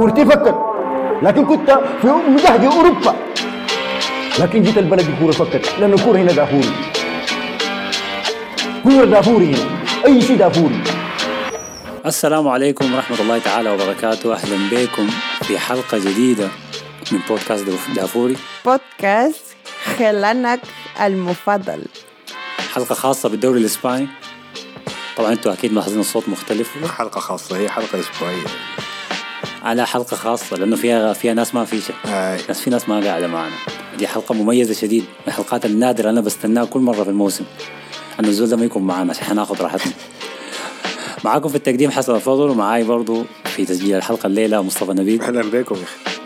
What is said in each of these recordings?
كورتي فكت لكن كنت في مجهد أوروبا. لكن جيت البلد الكوره فكت لأن الكورة هنا دافوري. كورة دافوري هنا أي شيء دافوري. السلام عليكم ورحمة الله تعالى وبركاته. أهلا بكم في حلقة جديدة من بودكاست دافوري. بودكاست خلانك المفضل. حلقة خاصة بالدوري الإسباني. طبعا أنتوا أكيد ملاحظين الصوت مختلف. حلقة خاصة هي حلقة أسبوعية. على حلقة خاصة لأنه فيها فيها ناس ما في شيء. آي. ناس في ناس ما قاعدة معنا. دي حلقة مميزة شديد من الحلقات النادرة أنا بستناها كل مرة في الموسم. أنه الزول ده ما يكون معنا عشان حناخد راحتنا. معاكم في التقديم حسن الفضل ومعاي برضو في تسجيل الحلقة الليلة مصطفى نبيل. أهلا بكم يا أخي.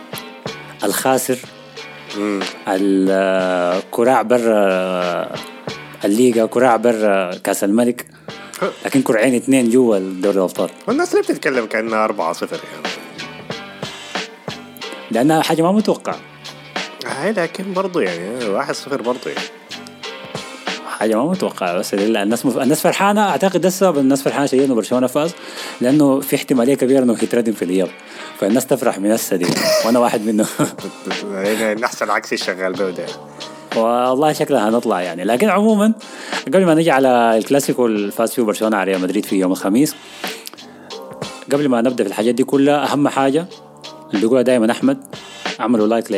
الخاسر. الكراع برا الليغا كراع برا كأس الملك. لكن كرعين اثنين جوا دوري الأبطال. والناس ليه بتتكلم كأنها 4 0 يعني. لأنها حاجة ما متوقعة. هاي لكن برضو يعني 1 0 برضو يعني. حاجة ما متوقعة بس الناس مف... الناس فرحانة. أعتقد ده السبب الناس فرحانة شديد إنه برشلونة فاز لأنه في احتمالية كبيرة إنه يتردم في الاياب فالناس تفرح من هسه دي وأنا واحد منهم. يعني نحسن عكسي شغال به ده. والله شكلها هنطلع يعني. لكن عموما قبل ما نجي على الكلاسيكو اللي فاز فيه برشلونة على ريال مدريد في يوم الخميس قبل ما نبدأ في الحاجات دي كلها أهم حاجة اللي بيقولها دائما أحمد عملوا لايك ل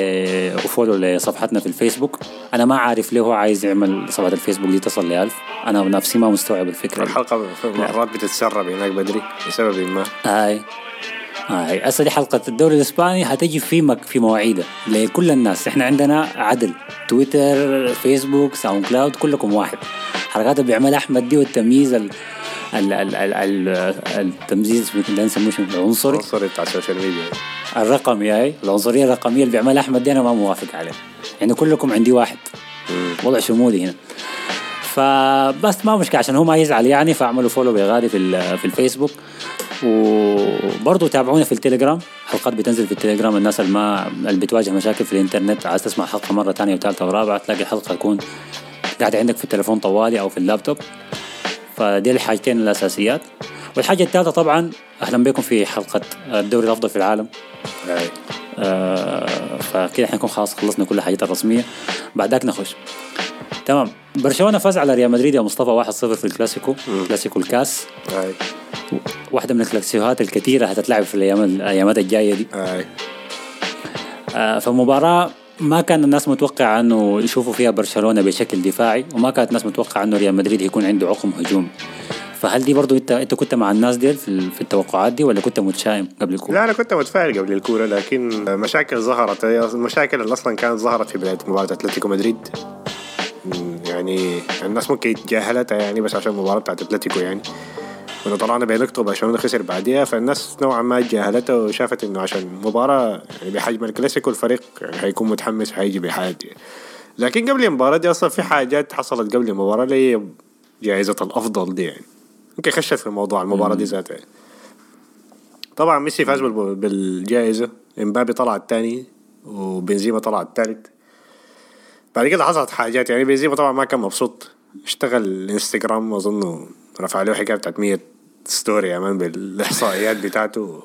وفولو لصفحتنا في الفيسبوك. أنا ما عارف ليه هو عايز يعمل صفحة الفيسبوك دي تصل ل 1000 أنا نفسي ما مستوعب الفكرة في مرات بتتسرب هناك بدري لسبب ما. هاي. هاي. هسه دي حلقة الدوري الإسباني. هتجي في مك في مواعيدها لكل الناس. إحنا عندنا عدل. تويتر فيسبوك SoundCloud كلكم واحد. حركات اللي بيعملها أحمد دي والتمييز ال ال ال ال ال التمييز اللي نسموه؟ العنصري. عنصري بتاع ال social media. الرقمي هاي العنصرية الرقمية اللي بيعملها أحمد دي أنا ما موافق عليه. يعني كلكم عندي واحد. وضع شمولي هنا. فبس ما مشكلة عشان هو ما يزعل يعني فاعملوا follow بغادي في في الفيسبوك. وبرضه تابعونا في التليجرام. حلقات بتنزل في التليجرام الناس اللي ما اللي بتواجه مشاكل في الإنترنت عايز تسمع حلقة مرة تانية وثالثة ورابعة تلاقي الحلقة تكون قاعدة عندك في التليفون طوالي أو في اللابتوب. فدي الحاجتين الأساسيات. والحاجة الثالثة طبعا أهلا بكم في حلقة الدوري الأفضل في العالم. هاي آه، فكده حنكون خلاص خلصنا كل الحاجات الرسمية. بعدك نخش. تمام. برشلونة فاز على ريال مدريد يا مصطفى 1-0 في الكلاسيكو. كلاسيكو الكاس. هاي واحدة من الكلاسيكوهات الكثيرة هتتلعب في الأيام الأيامات الجاية دي. هاي آه، فمباراة ما كان الناس متوقعه أنه يشوفوا فيها برشلونة بشكل دفاعي وما كانت الناس متوقعة أنه ريال مدريد يكون عنده عقم هجومي فهل دي برضو انت انت كنت مع الناس دي في التوقعات دي ولا كنت متشائم قبل الكورة؟ لا أنا كنت متفائل قبل الكورة لكن مشاكل ظهرت. المشاكل اللي أصلا كانت ظهرت في بداية مباراة أتلتيكو مدريد. يعني الناس ممكن تجاهلتها يعني بس عشان المباراه بتاعت أتلتيكو يعني. ولو طلعنا بنقطه برشلونه خسر بعديها فالناس نوعا ما تجاهلتها وشافت إنه عشان مباراة يعني بحجم الكلاسيكو الفريق يعني هيكون متحمس وهيجي بحاجة. لكن قبل المباراة دي أصلا في حاجات حصلت قبل المباراة اللي هي جائزة الأفضل دي يعني. يمكن خشت في الموضوع المباراة دي ذاتها. طبعا ميسي فاز بالجائزة إمبابي طلع الثاني وبنزيما طلع الثالث. بعد كده حصلت حاجات يعني بنزيما طبعا ما كان مبسوط. اشتغل الانستغرام أظنه رفع له حكاية بتاعت 100 story يا man بالإحصائيات بتاعته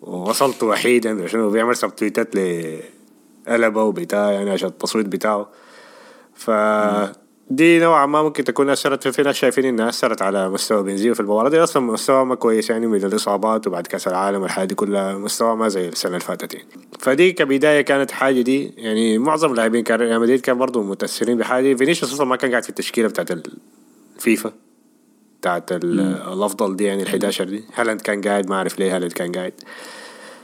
ووصلت وحيدا عشان بيعمل سب تويتات لقلبه وبتاع يعني عشان التصويت بتاعه. ف دي نوعا ما ممكن تكون أثرت في ناس شايفين إنها أثرت على مستوى بنزيما في المباراة دي. أصلا مستوى ما كويس يعني من الإصابات وبعد كأس العالم والحاجات دي كلها مستوى ما زي السنة اللي فاتت يعني فدي كبداية كانت حاجة دي يعني معظم اللاعبين كان ريال مدريد كان برضه متأثرين بحاجة فينيسيوس أصلا ما كان قاعد في التشكيلة بتاعت الفيفا بتاعت ال- الأفضل دي يعني ال 11 دي. هالاند كان قاعد؟ ما أعرف ليه هالاند كان قاعد.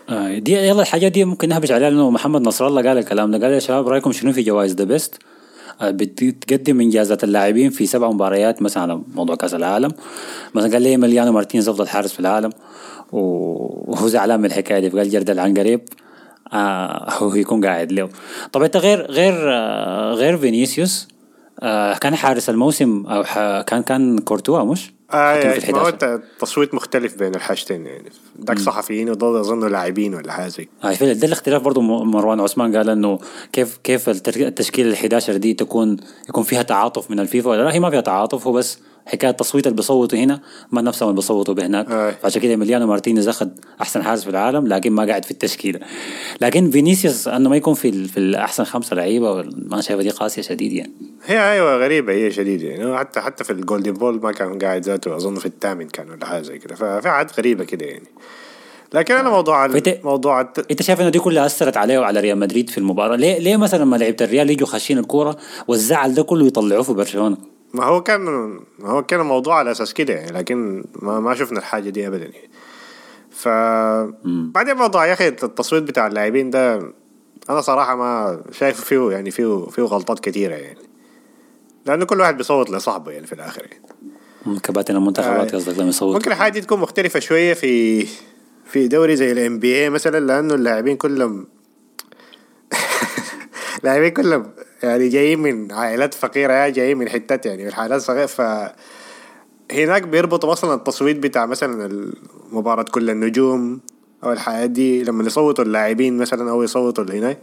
آه، دي يلا الحاجات دي ممكن نهبش عليها لأنه محمد نصر الله قال الكلام ده. قال يا شباب رأيكم شنو في جوائز The Best بتقدم إنجازات اللاعبين في سبع مباريات مثلا على موضوع كأس العالم. مثلا قال إيميليانو مارتينيز أفضل حارس في العالم. وهو زعلان من الحكاية دي. فقال جرد العنقريب. آه هو يكون قاعد له. طب أنت غير غير آه غير فينيسيوس؟ آه كان حارس الموسم أو ح- كان كان كورتوا مش؟ آه يعني ما هو 11. الت- التصويت مختلف بين الحاجتين يعني داك صحفيين وده اظن لاعبين ولا حاجة زي في ده الاختلاف برضه مروان عثمان قال إنه كيف كيف التشكيلة ال 11 دي تكون يكون فيها تعاطف من الفيفا ولا لا هي ما فيها تعاطف هو بس حكاية التصويت اللي بيصوتوا هنا ما نفسهم اللي بيصوتوا بهناك. أي. عشان كده إيميليانو مارتينيز أخذ أحسن حارس في العالم لكن ما قاعد في التشكيلة. لكن فينيسيوس أنه ما يكون في في الأحسن خمسة لعيبة ما شايفه دي قاسية شديد يعني. هي أيوه غريبة هي شديدة يعني. حتى حتى في ال Golden Ball ما كان قاعد ذاته أظن في الثامن كان ولا حاجة زي كده. ففي عاد غريبة كده يعني. لكن أنا موضوع فت- موضوع الت- إنت شايف إنه دي كلها أثرت عليه وعلى ريال مدريد في المباراة؟ ليه ليه مثلا لما لعيبه الريال يجوا خاشين الكورة والزعل ده كله يطلعوه في برشلونة؟ ما هو كان ما هو كان الموضوع على أساس كده يعني لكن ما, ما شفنا الحاجة دي ابدا. يعني ف بعدين موضوع يا أخي التصويت بتاع اللاعبين ده أنا صراحة ما شايف فيه يعني فيه فيه غلطات كثيره يعني. لأنه كل واحد بيصوت لصاحبه يعني في الآخر يعني. كباتن المنتخبات آه. قصدك لما يصوتوا ممكن الحاجة دي تكون مختلفة شوية في في دوري زي الام بي اي مثلا لأنه اللاعبين كلهم اللاعبين كلهم يعني جايين من عائلات فقيرة يا جايين من حتات يعني من حالات صغيره ف هناك بيربطوا مثلا التصويت بتاع مثلا مباراة كل النجوم أو الحاجات دي لما يصوتوا اللاعبين مثلا أو يصوتوا هناك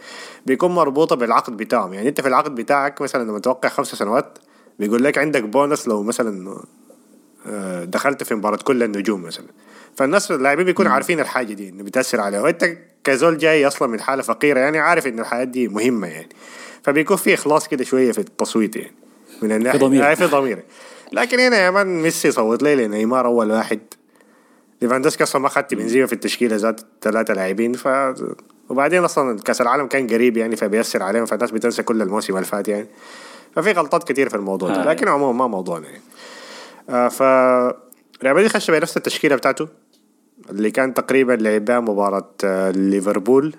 بيكون مربوطة بالعقد بتاعهم. يعني أنت في العقد بتاعك مثلا لما توقع خمسة سنوات بيقول لك عندك بونص لو مثلا آه، دخلت في مباراة كل النجوم مثلا. فالناس اللاعبين بيكونوا عارفين الحاجة دي إنه بتأثر عليه وأنت كزول جاي أصلا من حالة فقيرة يعني عارف إن الحاجات دي مهمة يعني. فبيكون في إخلاص كده شوية في التصويت يعني من الناحية ضمير. آه، في ضمير. لكن هنا يا man ميسي صوت لي لنيمار أول واحد. ليفاندوسكي أصلا ما خدت بنزيما في التشكيلة ذات ثلاثة لاعبين ف وبعدين أصلا كأس العالم كان قريب يعني فبيأثر عليهم فالناس بتنسى كل الموسم اللي فات يعني. ففي غلطات كتير في الموضوع ده آه. لكن عموما ما موضوعنا يعني. آه ف ريال مدريد خش بنفس التشكيلة بتاعته اللي كان تقريبا لعب بها مباراة ليفربول.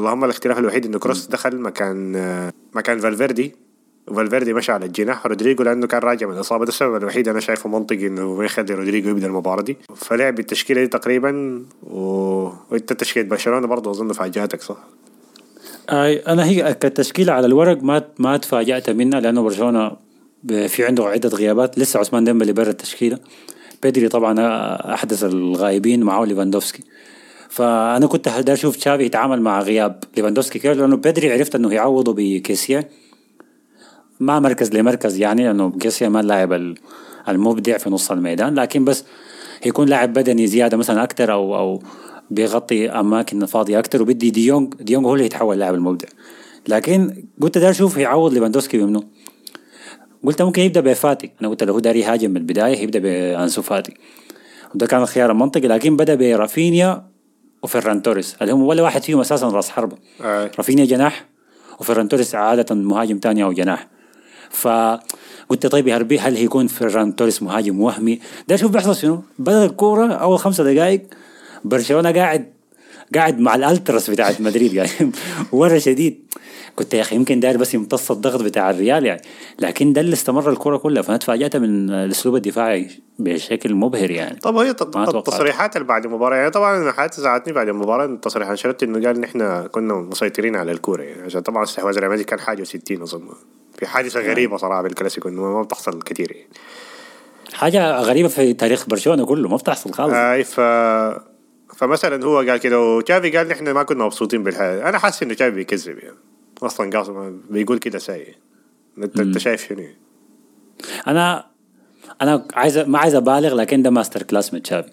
اللهم الاختلاف الوحيد انه كروس دخل مكان مكان فالفيردي. وفالفيردي مشى على الجناح. رودريجو لأنه كان راجع من الاصابه ده السبب الوحيد. أنا شايفه منطقي إنه ما يخلي رودريجو يبدأ المباراة دي. فلعب بالتشكيله دي تقريبا و... وإنت تشكيلة برشلونة برضه أظن فاجأتك صح؟ آي أنا هي كتشكيلة على الورق ما ما تفاجأت منها لأنه برشلونة في عنده عدة غيابات. لسه عثمان ديمبلي برا التشكيلة. بيدري طبعا أحدث الغايبين معه ليفاندوفسكي. فأنا كنت داير أشوف تشافي يتعامل مع غياب ليفاندوفسكي كيف لأنه بيدري عرفت إنه يعوضه بكيسيا. ما مركز لمركز يعني لأنه كيسيا ما اللاعب ال- المبدع في نص الميدان لكن بس يكون لاعب بدني زيادة مثلا أكثر أو أو بيغطي أماكن فاضية أكثر وبدي ديونج ديونج هو اللي يتحول لاعب المبدع. لكن قلت داير أشوف يعوض ليفاندوسكي بمنو؟ قلت ممكن يبدأ بفاتي أنا قلت لو هو داير يهاجم من البداية يبدأ بأنسو فاتي. وده كان الخيار المنطقي لكن بدأ برافينيا وفيران توريس. اللي هم ولا واحد فيهم أساسا راس حربه آه. رافينيا جناح وفيران توريس عادة مهاجم تاني أو جناح. فقلت طيب يا ربي هل هيكون فيران توريس مهاجم وهمي؟ ده شوف بيحصل شنو؟ بدأ الكورة أول خمسة دقائق برشلونة قاعد قاعد مع الالترس بتاعت مدريد قاعد. ورا شديد. كنت يا أخي يمكن داير بس يمتص الضغط بتاع الريال يعني. لكن ده اللي استمر الكوره كلها. فأنا تفاجأت من الأسلوب الدفاعي بشكل مبهر يعني. طب هي. التصريحات اللي بعد المباراة يعني طبعا أنا زعلتني بعد المباراة التصريح أنشيلوتي إنه قال ان إحنا كنا مسيطرين على الكورة يعني. عشان طبعا استحواذ ريال مدريد كان حاجة و60 أظن. في حادثة غريبة صراحة بالكلاسيكو إنه ما بتحصل كثير يعني. حاجة غريبة في تاريخ برشلونة كله ما بتحصل خالص. اي ف فمثلا هو قال كده وتشافي قال نحن ما كنا مبسوطين بالحياة أنا حاسس إنه تشافي بيكذب يعني. أصلا قاصد بيقول كده ساي انت أنت شايف شنو؟ أنا أنا عايز ما عايز أبالغ لكن ده masterclass من تشافي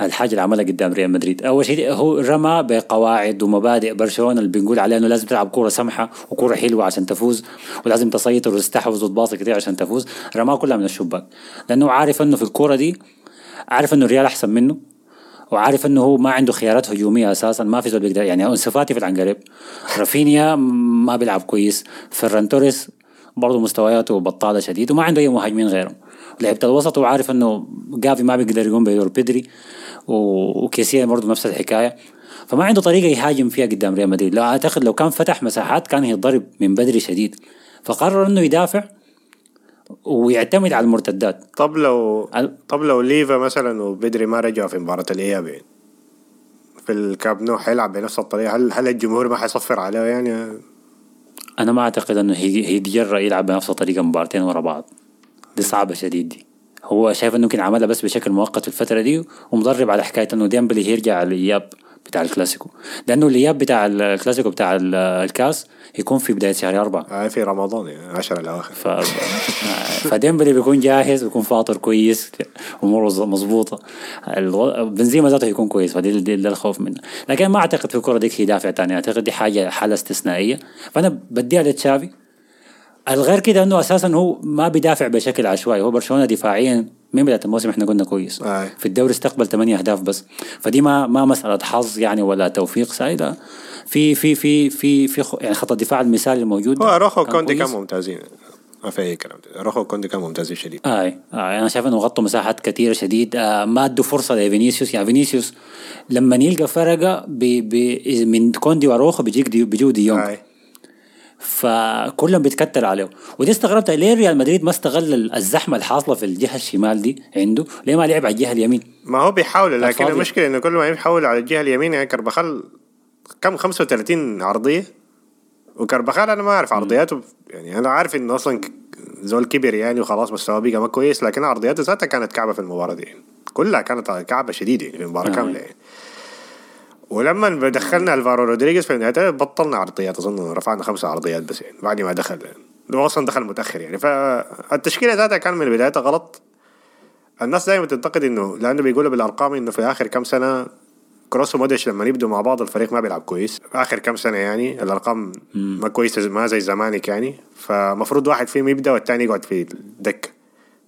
الحاجة اللي عملها قدام ريال مدريد. أول شيء هو رمى بقواعد ومبادئ برشلونة اللي بنقول عليها إنه لازم تلعب كوره سمحة وكوره حلوة عشان تفوز ولازم تسيطر وتستحوذ وتباصي كتير عشان تفوز. رماها كلها من الشباك. لأنه عارف إنه في الكوره دي عارف إنه الريال أحسن منه. وعارف إنه هو ما عنده خيارات هجومية أساسا ما في زول بيقدر يعني انسو فاتي في العنقريب. رافينيا ما بيلعب كويس فيران توريس برضه مستوياته بطالة شديد وما عنده أي مهاجمين غيرهم. لعبة الوسط وعارف إنه جافي ما بيقدر يقوم بدور بيدري وكيسيا برضه نفس الحكاية. فما عنده طريقة يهاجم فيها قدام ريال مدريد. لو أعتقد لو كان فتح مساحات كان هيتضرب من بدري شديد. فقرر إنه يدافع ويعتمد على المرتدات. طب لو ال- طب لو ليفا مثلا وبدري ما رجعوا في مباراة الإياب يعني في الكامب نو حيلعب بنفس الطريقة هل هل الجمهور ما حيصفر عليه يعني؟ أنا ما أعتقد إنه هي- هيتجرأ يلعب بنفس الطريقة مباراتين ورا بعض. دي صعبة شديد دي. هو شايف إنه يمكن عملها بس بشكل مؤقت في الفترة دي ومضرب على حكاية إنه ديمبلي هيرجع الإياب بتاع الكلاسيكو. لأنه الإياب بتاع الكلاسيكو بتاع ال- الكاس يكون في بداية شهر أربعة. آه في رمضان يعني 10 الأواخر. ف... فديمبلي بيكون جاهز بيكون فاطر كويس أموره مظبوطة. بنزيما ذاته يكون كويس فدي دي, دي الخوف منه. لكن ما أعتقد في الكره ديك هي دافع تاني أعتقد دي حاجة حالة استثنائية. فأنا بديها لتشافي الغير كده إنه أساسا هو ما بيدافع بشكل عشوائي. هو برشلونة دفاعيا من بداية الموسم إحنا قلنا كويس. آي. في الدوري استقبل 8 أهداف بس. فدي ما ما مسألة حظ يعني ولا توفيق سعيده في في في في في يعني خط الدفاع المثالي الموجود؟ هو روخو كوندي. كان ممتازين. ما في أي كلام. روخو كوندي كان ممتازين شديد. اي اي أنا شايف إنه غطوا مساحات كثيره شديد. آه ما ادوا فرصة لفينيسيوس. يعني فينيسيوس لما يلقى فرقة بي بي من كوندي وأروخو بيجيك دي بيجو دي يونغ. آي. فكلهم بيتكتل عليه ودي استغربت ليه ريال مدريد ما استغل الزحمة الحاصلة في الجهة الشمال دي عنده؟ ليه ما لعب على الجهة اليمين؟ ما هو بيحاول لكن. المشكلة إنه كل ما يحاول على الجهة اليمين يعني كربخال كم 35 عرضية وكربخال أنا ما أعرف عرضياته يعني أنا عارف انه أصلا زول كبر يعني وخلاص مستواه بقى ما كويس لكن عرضياته ذاتها كانت كعبة في المباراة دي يعني. كلها كانت كعبة شديدة يعني في المباراه آه. كاملة يعني ولما دخلنا ألفارو رودريغيز في النهاية بطلنا عرضيات أظن رفعنا خمسة عرضيات بس يعني بعد ما دخل يعني. هو أصلا دخل متأخر يعني فالتشكيلة ذاتها كان من بدايتها غلط الناس دائما تنتقد إنه لأنه بيقولوا بالأرقام إنه في آخر كم سنة كروس ومودريتش لما يبدوا مع بعض الفريق ما بيلعب كويس. آخر كم سنة يعني الأرقام ما كويسة ما زي زمانك يعني. فمفروض واحد فيهم يبدأ والثاني يقعد في الدكة.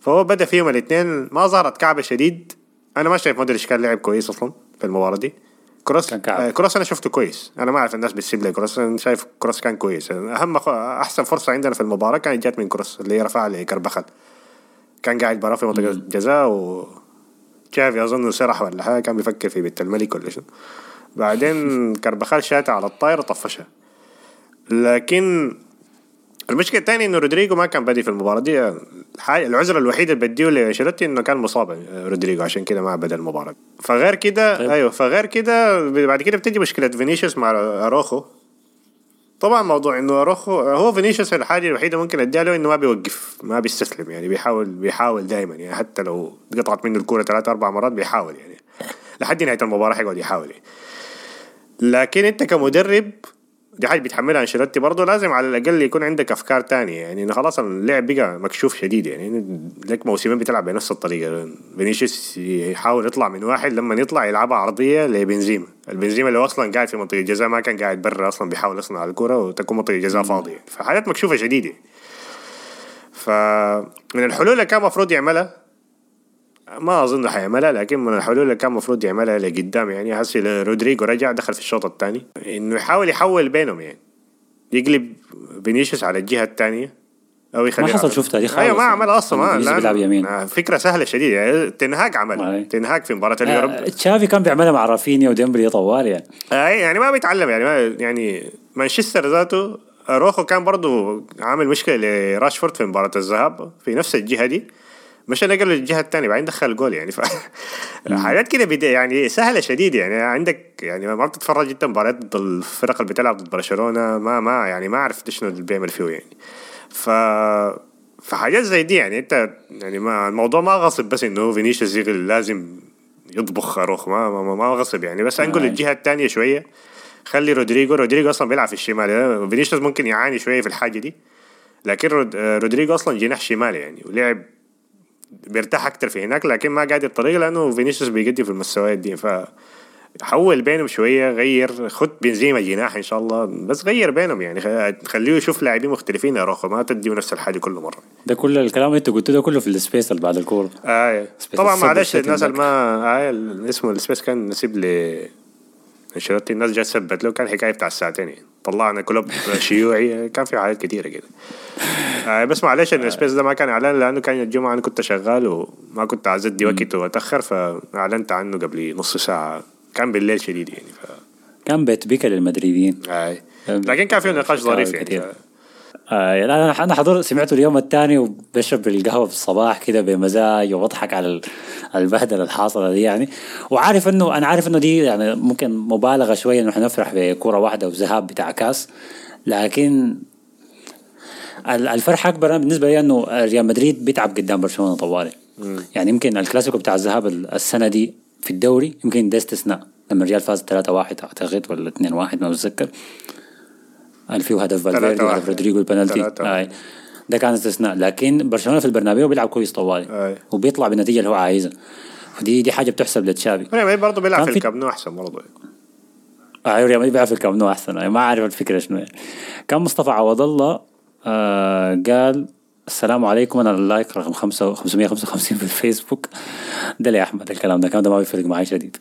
فهو بدأ فيهم الاثنين ما ظهرت كعبه شديد. أنا ما شايف مودريتش كان لعب كويس أصلا في المباراة دي. كروس. آه، كروس أنا شفته كويس. أنا ما أعرف الناس بتسيب لي كروس. أنا شايف كروس كان كويس. أهم خ- أحسن فرصة عندنا في المباراة كانت جات من كروس اللي هي رفعها لكارباخال كان قاعد برا في منطقة الجزاء و تشافي أظن سرح ولا حاجة كان بيفكر في بنت الملك ولا شنو. بعدين كربخال شاتها على الطاير وطفشها لكن المشكلة الثانية إنه رودريجو ما كان بادي في المباراة دي. العذر الوحيد اللي بديه لأنشيلوتي إنه كان مصاب رودريجو عشان كده ما بدأ المباراة. فغير كده طيب. أيوه فغير كده بعد كده بتجي مشكلة فينيسيوس مع اروخو طبعا موضوع إنه اروخو هو فينيسيوس الحاجة الوحيدة ممكن أديها له إنه ما بيوقف ما بيستسلم يعني بيحاول بيحاول دائما يعني حتى لو قطعت منه الكورة ثلاث أربع مرات بيحاول يعني لحد نهاية المباراة حيقعد يحاول يعني. لكن أنت كمدرب دي حاجة بيتحملها أنشيلوتي برضه لازم على الأقل يكون عندك أفكار تانية. يعني خلاص اللعب بقى مكشوف شديد يعني لك موسمين بتلعب بنفس الطريقة. فينيسيوس يحاول يطلع من واحد لما يطلع يلعبها عرضية لبنزيما. البنزيما اللي هو أصلا قاعد في منطقة الجزاء ما كان قاعد برا أصلا بيحاول يصنع الكرة وتكون منطقة الجزاء فاضية. فحاجات مكشوفة شديدة. فمن الحلول اللي كان المفروض يعملها ما أظن حيعملها لكن من الحلول اللي كان المفروض يعملها لقدام يعني هسه رودريجو رجع دخل في الشوط الثاني. إنه يحاول يحول بينهم يعني. يقلب فينيسيوس على الجهة الثانية. أو يخليه ما حصل شفتها دي خالص أيوه ما. عملها أصلا ما بيلعب يمين. آه، فكرة سهلة شديدة. يعني تين هاغ أي. عملها تين هاغ في مباراة اليوروب. آه تشافي كان بيعملها مع رافينيا وديمبلي طوال يعني. أي يعني ما بيتعلم يعني ما يعني مانشستر ذاته روخو كان برضو عامل مشكلة لراشفورد في مباراة الذهاب في نفس الجهة دي. مش نقل للجهه الثانية بعدين دخل الجول يعني. ف حاجات كده بدا يعني سهلة شديد يعني. عندك يعني ما بتتفرج انت مباريات ضد الفرق اللي بتلعب ضد برشلونة ما ما يعني ما اعرف شنو اللي بيعمل فيه يعني. ف فحاجات زي دي يعني انت يعني ما الموضوع ما غصب بس انه فينيسيوس لازم يطبخ اروخو. ما ما, ما, ما غصب يعني. بس أنقل آه. الجهة الثانية شوية. خلي رودريجو رودريجو أصلا بيلعب في الشمال. فينيسيوس ممكن يعاني شوية في الحاجة دي. لكن رود- رودريجو أصلا جناح شمالي يعني ولعب بيرتاح أكتر في هناك لكن ما قادر الطريقة لأنه فينيسيوس بيقدم في المستويات دي. ف حول بينهم شوية غير خت بنزيما جناح إن شاء الله بس غير بينهم يعني. خليه يشوف لاعبين مختلفين يا روخو ما تديه نفس الحاجة كل مرة. ده كل الكلام اللي انت قلته ده كله في ال space اللي بعد الكورة. آه space طبعا معلش الناس اللي. ما آه اسمه ال space كان نسيب ل انشيلوتي الناس جات سبت له كان حكاية بتاع الساعتين يعني. طلعنا كلوب شيوعي كان في حاجات كثيره كده. آه بس معلش إن السبيس ده ما كان إعلان لأنه كان الجمعة أنا كنت شغال وما كنت عايز ادي وقت وأتأخر فإعلنت عنه قبل نص ساعة. كان بالليل شديد يعني ف كان بيت بيكا للمدريديين. آه. لكن كان فيه نقاش ظريف يعني آه أنا أنا حضر سمعته اليوم الثاني وبشرب القهوة في الصباح كده بمزاج وبضحك على ال- البهدلة الحاصلة دي يعني. وعارف انه أنا عارف إنه دي يعني ممكن مبالغة شوية إنه حنفرح بكره واحدة وذهاب بتاع كاس. لكن ال- الفرحة أكبر بالنسبة لي إنه ريال مدريد بيتعب قدام برشلونة طوالي. يعني يمكن الكلاسيكو بتاع الذهاب ال- السنة دي في الدوري يمكن ده استثناء. لما الريال فاز 3-1 أعتقد ولا 2-1 ما بتذكر. اللي فيه هدف فالفيردي. وهدف رودريجو البنالتي. ده كان استثناء. لكن برشلونة في البرنابيو بيلعب كويس طوالي. وبيطلع بالنتيجه اللي هو عايزها. ودي دي حاجة بتحسب لتشافي. ريال برضه بيلعب كان في في- الكامب نو أحسن برضه. أيوه ريال مدريد بيلعب في الكامب نو أحسن. ما عارف الفكرة شنو يعني. كان مصطفى عوض الله آه قال السلام عليكم أنا ال like رقم خمسة 555 في الفيسبوك. ده لي يا أحمد؟ الكلام ده الكلام ده ما بيفرق معي شديد.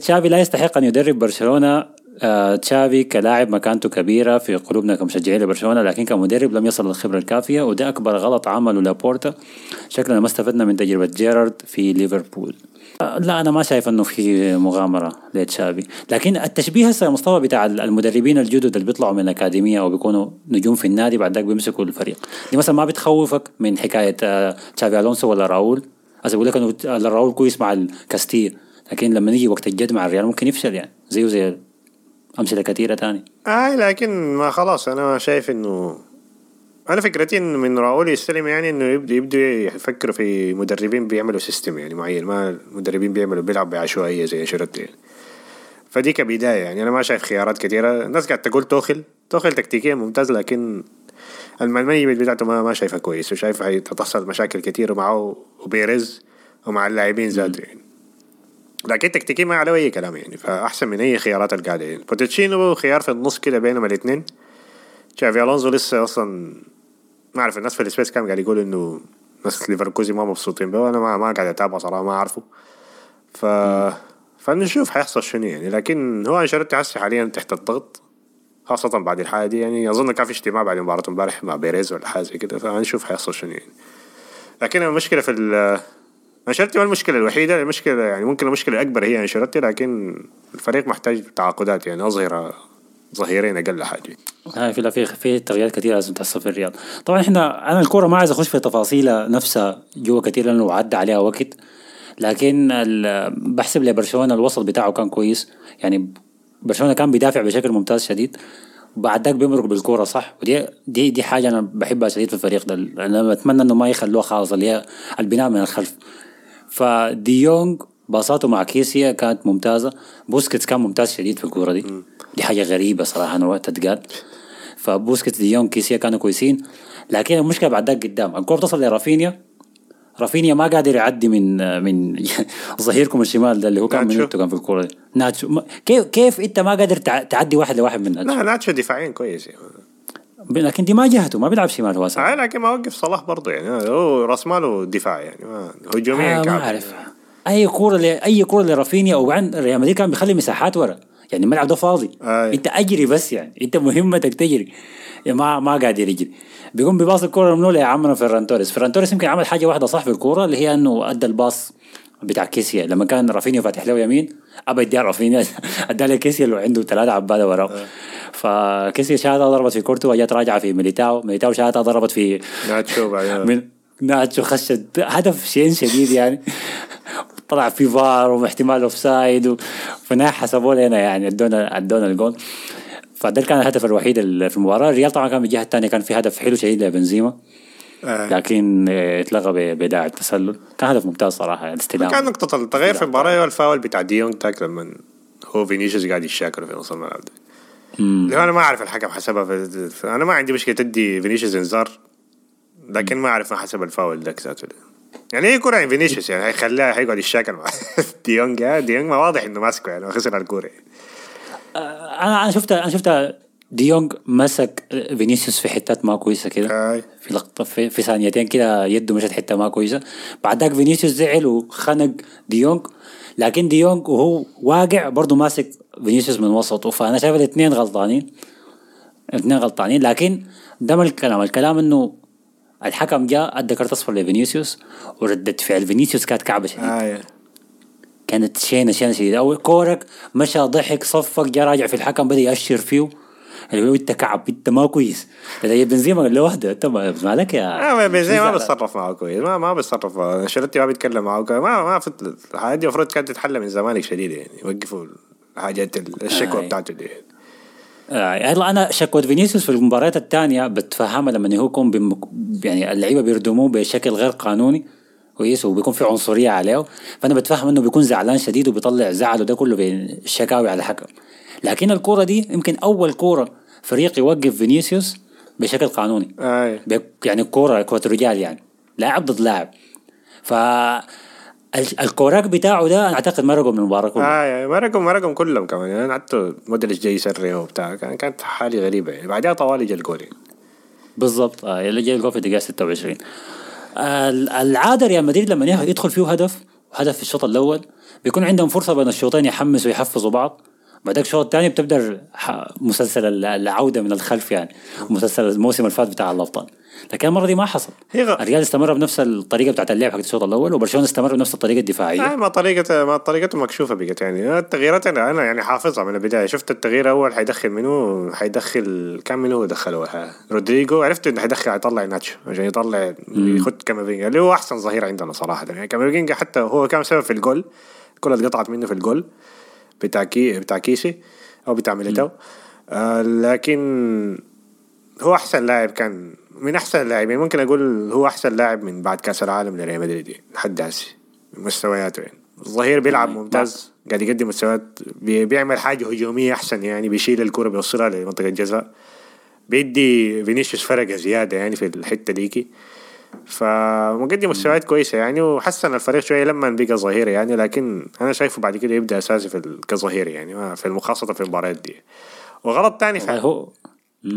تشافي لا يستحق أن يدرب برشلونة آه تشافي كلاعب مكانته كبيرة في قلوبنا كمشجعين لبرشلونة لكن كمدرب لم يصل للخبرة الكافية وده أكبر غلط عمله لابورتا. شكلنا ما استفدنا من تجربة جيرارد في ليفربول. آه، لا أنا ما شايف إنه في مغامرة لتشافي. لكن التشبيه هسه مصطفى بتاع المدربين الجدد اللي بيطلعوا من الأكاديمية أو بيكونوا نجوم في النادي بعد ذاك بيمسكوا الفريق. دي مثلا ما بتخوفك من حكاية آه، تشافي ألونسو ولا راؤول؟ هسه بقول لك إنه آه، راؤول كويس مع الكاستيا لكن لما نيجي وقت الجد مع الريال ممكن يفشل يعني زيه زي أمثلة كثيرة تاني. اي لكن ما خلاص أنا شايف إنه أنا فكرتي انه من راؤول يستلم يعني إنه يبدا يبدوا يفكروا في مدربين بيعملوا system يعني معين ما المدربين بيعملوا بيلعب بعشوائية زي أنشيلوتي يعني. فدي كبداية يعني. أنا ما شايف خيارات كثيرة. الناس قاعد تقول توخل توخل تكتيكيا ممتاز لكن ال management بتاعته ما ما شايفها كويس وشايف حتحصل مشاكل كثيره معه وبيريز ومع اللاعبين ذاته يعني. لكن تكتيكيا ما عليه أي كلام يعني فأحسن من أي خيارات القاعدة يعني. بوتشيتينو خيار في النص كده بينهم الاثنين. تشافي ألونزو لسه أصلا ما أعرف الناس في ال space كان قاعد يقولوا إنه ناس ليفركوزي ما مبسوطين به أنا ما ما قاعد اتابع صراحة ما أعرفه. ف فنشوف حيحصل شنو يعني. لكن هو أنشيلوتي حسي حاليا تحت الضغط خاصة بعد الحاجة دي يعني. أظن كان في اجتماع بعد مباراة امبارح مع بيريز ولا حاجة زي كده فهنشوف حيحصل شنو يعني. لكن المشكلة في انشيلوتي ما المشكلة الوحيدة المشكلة يعني ممكن المشكلة الأكبر هي انشيلوتي لكن الفريق محتاج تعاقدات يعني أظهرة ظهيرين أقل حاجة. هاي في في في تغييرات كثيرة لازم تحصل في الرياض. طبعا إحنا أنا الكورة ما عايز أخش في تفاصيلها نفسها جوا كثير لأنه عدى عليها وقت لكن بحسب لبرشلونه الوسط بتاعه كان كويس. يعني برشلونة كان بيدافع بشكل ممتاز شديد وبعد ذاك بيمرق بالكورة صح؟ ودي دي دي حاجة أنا بحبها شديد في الفريق ده أنا بتمنى إنه ما يخلوها خالص اللي هي البناء من الخلف. فدي يونغ باصاته مع كيسيا كانت ممتازة. بوسكيتس كان ممتاز شديد في الكورة دي. دي حاجة غريبة صراحة أنا وقتها تقال. فبوسكيتس دي يونغ كيسيا كانوا كويسين. لكن المشكلة بعد ذاك قدام. الكورة بتصل لرافينيا رافينيا. ما قادر يعدي من من ظهيركم الشمال ده اللي هو كان كان في الكورة دي. ناتشو. كيف كيف أنت ما قادر تع- تعدي واحد لواحد من ناتشو؟ لا ناتشو دفاعيا كويس يعني. لكن دي ما جهته ما بيلعب شمال هو أصلاً. آه لكن ما وقف صلاح برضه يعني هو راس ماله دفاع يعني هجوميا آه ما. أعرف أي كورة. أي كورة لرافينيا وبعدين ريال مدريد كان بيخلي مساحات ورا يعني الملعب ده فاضي أي. أنت أجري بس يعني أنت مهمتك تجري يعني ما ما قادر يجري بيقوم ب pass الكورة منو يا عمنا فيران توريس فيران توريس يمكن عمل حاجة واحدة صح في الكوره اللي هي إنه أدى ال pass بتاع كيسيا لما كان رافينيا فاتح له يمين ابى يديها رافينيا ادى له كيسيا اللي عنده ثلاثة عباده وراه فكيسيا شاتها ضربت في كورتوا وجات راجعة في ميليتاو. ميليتاو شاتها ضربت في ناتشو بعدين. ناتشو خشت هدف شين شديد يعني. طلع في فار واحتمال offside النهايه حسبوه لنا يعني ادونا ادونا الجول. فده كان الهدف الوحيد في المباراة. الريال طبعا كان من الجهة الثانية كان في هدف حلو شديد لبنزيما. لكن آه، اتلغى بداعي التسلل. كان هدف ممتاز صراحة الاستلام كان نقطة التغيير في المباراة هو الفاول بتاع ديونج تاك لما هو فينيسيوس قاعد يشاكل في نص الملعب ده. أنا ما أعرف الحكم حسبها في أنا ما عندي مشكلة تدي فينيسيوس إنذار لكن ما أعرف ما حسب الفاول ذاك ذاته. يعني هي كرة عن فينيسيوس يعني هيخليها هيقعد يشاكل مع ديونج آه، ديونج ما واضح إنه ماسكه يعني خسر الكورة. أنا أنا شفت أنا شفت ديونج مسك فينيسيوس في حتات ما كويسة كده. في لقطة في, في ثانيتين كده يده مشت حتة ما كويسة. بعد ذاك فينيسيوس زعل وخنق ديونج لكن ديونج وهو واقع برضه ماسك فينيسيوس من وسطه. فأنا شايف الاثنين غلطانين. الاثنين غلطانين. لكن ده ما الكلام الكلام إنه الحكم جاء أدى كارت أصفر لفينيسيوس وردة فعل فينيسيوس كانت كعبة شديد هاي كانت شينة شينة شديدة. أو كورك مشى ضحك صفق جا راجع في الحكم بدأ يأشر فيه. انت كعب انت ما كويس. زي بنزيما لوحده انت ما- مالك يا آه بنزيما ما زعل. بيتصرف معه كويس. ما ما بيتصرف انشيلوتي ما بيتكلم معه كويس. ما ما في الحاجات دي المفروض كانت تتحل من زمانك شديد يعني. يوقفوا الحاجات الشكوى آه. بتاعته دي. آه هلا أنا شكوى فينيسيوس في المباريات الثانية بتفهمها لما هو يكون بم... يعني اللعيبة بيردموه بشكل غير قانوني كويس وبيكون في عنصرية عليه فأنا بتفهم إنه بيكون زعلان شديد وبيطلع زعله ده كله بالشكاوي على الحكم لكن الكورة دي يمكن أول كورة فريق يوقف فينيسيوس بشكل قانوني. بيك- يعني كورة كوره رجال يعني لاعب ضد لاعب. ف ال- الكوراك بتاعه ده أنا اعتقد رقم من المباراه كلها أي ما رقم كلهم كمان. يعني حتى مدرج جاي يسري وبتاع كان- كانت حالة غريبة. يعني بعدها طوالي جا الجول يعني. بالضبط. آه اللي جاي الجول في الدقيقة 26 ال- العادة ريال مدريد لما يدخل فيه هدف هدف في الشوط الأول بيكون عندهم فرصة بين الشوطين يحمسوا ويحفزوا بعض. بعدك الشوط الثاني بتبدأ مسلسل ال- العودة من الخلف يعني. مسلسل الموسم اللي فات بتاع الابطال لكن المرة دي ما حصل. هي الريال استمر بنفس الطريقة بتاعت اللعب حق الشوط الأول وبرشلونة استمر بنفس الطريقة الدفاعية. آه ما طريقة ما طريقته مكشوفة بقت يعني. التغييرات أنا أنا يعني حافظها من البداية. شفت التغيير أول حيدخل منو؟ حيدخل كم منو دخله حاجة رودريجو. عرفت إنه حيدخل حيطلع ناتشو. عشان يطلع يخد كامافينجا اللي هو أحسن ظهير عندنا صراحة يعني. كامافينجا حتى هو كان سبب في الجول. الكرة اتقطعت منه في الجول. بتاع كي بتاع كيسي أو بتاع ميليتاو آه لكن هو أحسن لاعب كان من أحسن اللاعبين. ممكن أقول هو أحسن لاعب من بعد كأس العالم لريال مدريد يعني، لحد هسه. مستوياته يعني. الظهير بيلعب ممتاز. قاعد يقدم مستويات. بي- بيعمل حاجة هجومية أحسن يعني. بيشيل الكرة بيوصلها لمنطقة الجزاء. بيدي فينيسيوس فرقة زيادة يعني في الحتة ديكي. فمقدم مستويات كويسة يعني وحسن الفريق شوية لما بقى ظهير يعني لكن أنا شايفه بعد كده يبدأ أساسي في كظهير يعني في المخاصه في المباريات دي. وغلط تاني في هو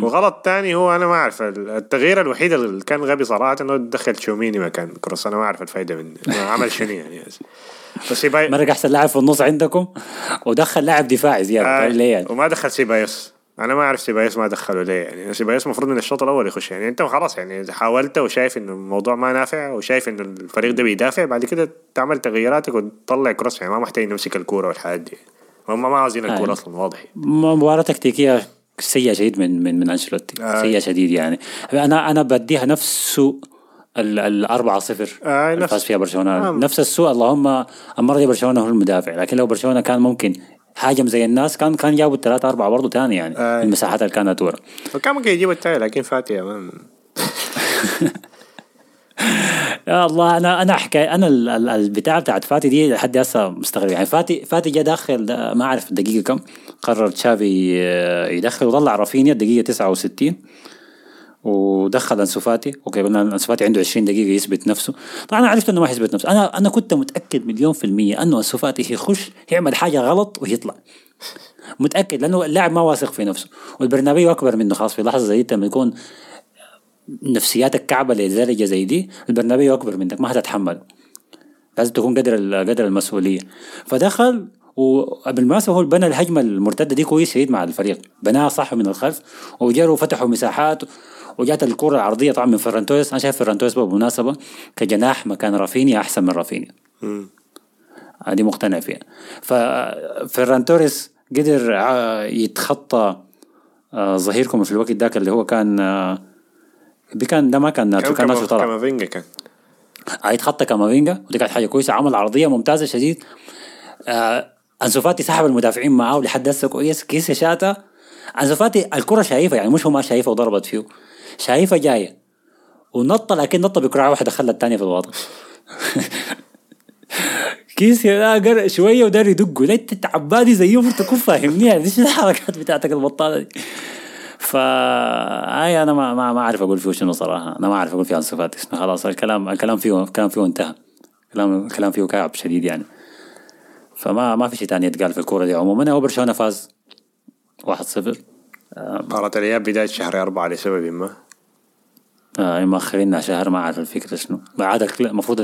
وغلط تاني هو أنا ما أعرف التغيير الوحيد اللي كان غبي صراحة إنه دخل تشواميني مكان كروس أنا ما أعرف الفايدة من عمل شنو يعني. بس يا مرق أحسن لاعب في النص عندكم ودخل لاعب دفاعي زيادة آه ليه يعني؟ وما دخل سيبايوس. أنا ما أعرف سيبايوس ما دخله ليه يعني سيبايوس المفروض من الشوط الأول يخش يعني أنت خلاص يعني إذا حاولت وشايف إنه الموضوع ما نافع وشايف إنه الفريق ده بيدافع بعد كده تعمل تغييراتك وتطلع كروس يعني ما محتاج نمسك الكورة والحاجات دي هم ما عاوزين الكورة آه. أصلا واضح مباراة تكتيكية سيئة شديد من من من أنشيلوتي آه. سيئة شديد يعني أنا أنا بديها نفس سوء ال ال 4 0 آه، نفس- فاز فيها برشلونة آه. نفس السوء اللهم المرة دي برشلونة هو المدافع لكن لو برشلونة كان ممكن هاجم زي الناس كان كان جابوا الثلاثة أربعة برضه تاني يعني آه. المساحات اللي كانت ورا. وكان ممكن يجيب التاني لكن فاتي يا مان يا الله أنا أنا حكايه أنا ال- ال- البتاع بتاعت فاتي دي لحد هسه مستغرب. يعني فاتي فاتي جا داخل ده ما أعرف الدقيقه كم قرر تشافي آه، يدخل وطلع رافينيا الدقيقه 69 ودخل انسو فاتي okay قلنا انسو فاتي عنده 20 دقيقة يثبت نفسه. طبعا أنا عرفت إنه ما حيثبت نفسه. أنا أنا كنت متأكد مليون في المية إنه انسو فاتي يخش يعمل حاجة غلط ويطلع متأكد لأنه اللاعب ما واثق في نفسه. والبرنابيو أكبر منه خلاص في لحظة زي لما يكون نفسياتك كعبه لدرجه زي دي البرنابيو أكبر منك ما هتتحمل لازم تكون قدر قدر المسؤولية. فدخل وبالمناسبه هو بنى الهجمة المرتدة دي كويس شديد مع الفريق. بناها صح من الخلف وجروا فتحوا مساحات. وجات الكرة العرضية طبعا من فيران توريس. أنا شايف فيران توريس بالمناسبه كجناح مكان رافينيا أحسن من رافينيا. هذه مقتنع فيها. ففيران توريس قدر يتخطى آه، ظهيركم في الوقت ذاك اللي هو كان آه، كان ده ما كان ناتشو كان ناتشو طلع. كامافينجا كان. آه، يتخطى كامافينجا ودي كانت حاجة كويسة. عمل عرضية ممتازة شديد. آه أنسو فاتي سحب المدافعين معاه لحد هسه كويس. كيس شاتا أنسو فاتي الكرة شايفها يعني مش هو ما شايفها وضربت فيه. شايفها جاية. ونط لكن نط بكرة واحدة خلى الثانية في الوسط كيس يا شوية ودار يدقوا لا أنت عبادي زيه تكون فاهمني يعني إيش الحركات بتاعتك البطالة دي؟ فا هاي أنا ما ما ما أعرف أقول فيه شنو صراحة. أنا ما أعرف أقول فيه عن صفات. اسمه خلاص الكلام الكلام فيه الكلام فيه انتهى. الكلام الكلام فيه كعب شديد يعني. فما ما في شيء ثاني يتقال في الكورة دي عموما. هو برشلونه فاز 1-0 مباراة الإياب بداية شهر أربعة لسبب ما. آه مأخرينها شهر ما اعرف الفكرة شنو؟ بعد المفروض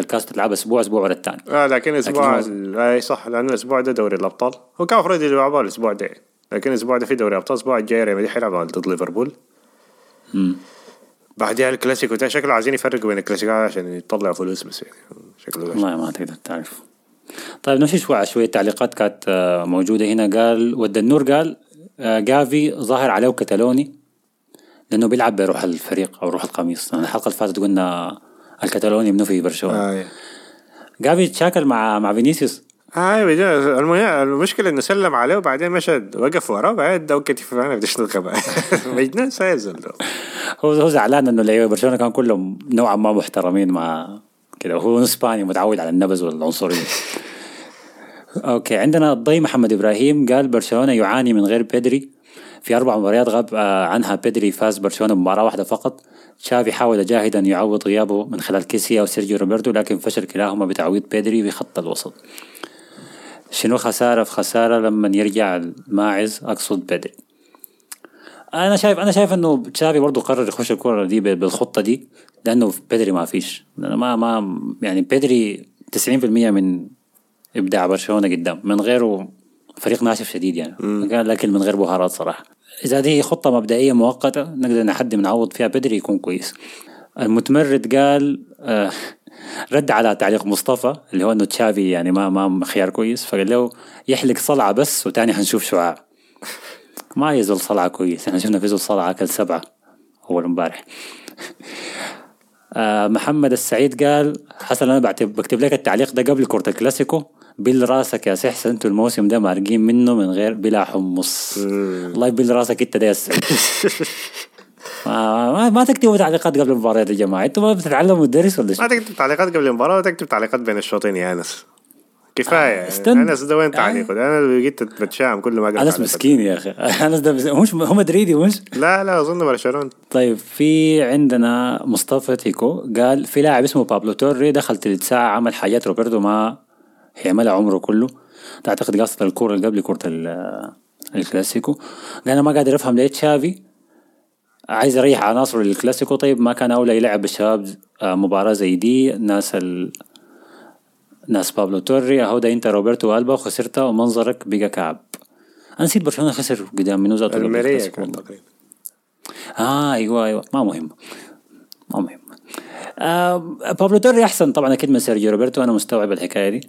الكاس تلعب أسبوع أسبوع ورا الثاني. آه لكن ال- إي صح لأن الأسبوع ده دوري الأبطال. هو كان المفروض يلعبوا الأسبوع ده. لكن الأسبوع ده في دوري الأبطال الأسبوع الجاي ريال مدريد حيلعب ضد ليفربول. بعدها الكلاسيكو ده شكله عايزين يفرقوا بين الكلاسيكوات عشان يطلعوا فلوس بس يعني. شكله والله ما تقدر تعرف. طيب نمشي شوي شوية تعليقات كانت آه، موجودة هنا. قال ود النور قال آه، جافي ظاهر عليه كتالوني لأنه بيلعب بروح الفريق أو روح القميص. الحلقة اللي فاتت قلنا الكتالوني منو في برشلونة. آه جافي تشاكل مع مع فينيسيوس. بجد- المهم المشكلة إنه سلم عليه وبعدين مشى وقف وراه بعدين دو كتف أنا بديش نلقى مجنون سايزل. هو هو زعلان إنه لعيبة برشلونة كانوا كلهم نوعا ما محترمين مع كده. وهو اسباني متعود على النبز والعنصرية. okay عندنا الضي محمد إبراهيم قال برشلونة يعاني من غير بيدري. في أربع مباريات غاب آه، عنها بيدري فاز برشلونة بمباراة واحدة فقط. تشافي حاول جاهدا يعوض غيابه من خلال كيسيا وسيرجيو روبرتو لكن فشل كلاهما بتعويض بيدري في خط الوسط. شنو خسارة في خسارة لما يرجع الماعز؟ أقصد بيدري. أنا شايف أنا شايف إنه تشافي برضه قرر يخش الكرة دي بالخطة دي لأنه بدري ما فيش. ما ما يعني بدري 90% من إبداع برشلونة قدام من غيره فريق ناشف شديد يعني. كان لكن من غير بهارات صراحة. إذا دي خطة مبدئية مؤقتة نقدر نحدي نعوض فيها بدري يكون كويس. المتمرد قال آه رد على تعليق مصطفى اللي هو إنه تشافي يعني ما ما خيار كويس. فقال له يحلق صلعة بس وتاني حنشوف شعاع ما يزول صلعة كويس. إحنا شفنا فيزول صلعة أكل سبعة أول امبارح. آه محمد السعيد قال حسن أنا بكتب, لك التعليق ده قبل كرة الكلاسيكو. بل راسك يا سحس أنتوا الموسم ده مارقين منه من غير بلا حمص. الله يبل راسك أنت ده ما, ما, ما تكتبوا تعليقات قبل المباريات يا جماعة. أنتوا ما بتتعلموا الدرس ولا ما شيء تكتب تعليقات قبل المباراة وتكتب تعليقات بين الشوطين يا أنس. كفاية. آه، استنى. أنس ده وين آه. تعليقه؟ ده أنا اللي بقيت بتشائم كل ما قلت أنس. مسكين يا أخي. أنس ده مس- مش هو مدريدي مش؟ لا لا أظن برشلونه طيب في عندنا مصطفى تيكو قال في لاعب اسمه بابلو توري دخل تلت ساعة عمل حاجات روبرتو ما هيعملها عمره كله. تعتقد قصد الكورة اللي قبل ال- الكلاسيكو. قال أنا ما قادر أفهم ليه تشافي عايز يريح عناصره للكلاسيكو طيب ما كان أولى يلعب الشباب آه، مباراة زي دي. ناس ال... ناس بابلو توري اهو ده انت روبرتو ألبا خسرت ومنظرك بقى كعب. أنا نسيت برشلونة خسر قدام منو ذاته الميريا كان. تقريبا. آه أيوه أيوه. ما مهم. ما مهم. آه بابلو توري أحسن طبعا أكيد من سيرجيو روبرتو أنا مستوعب الحكاية دي.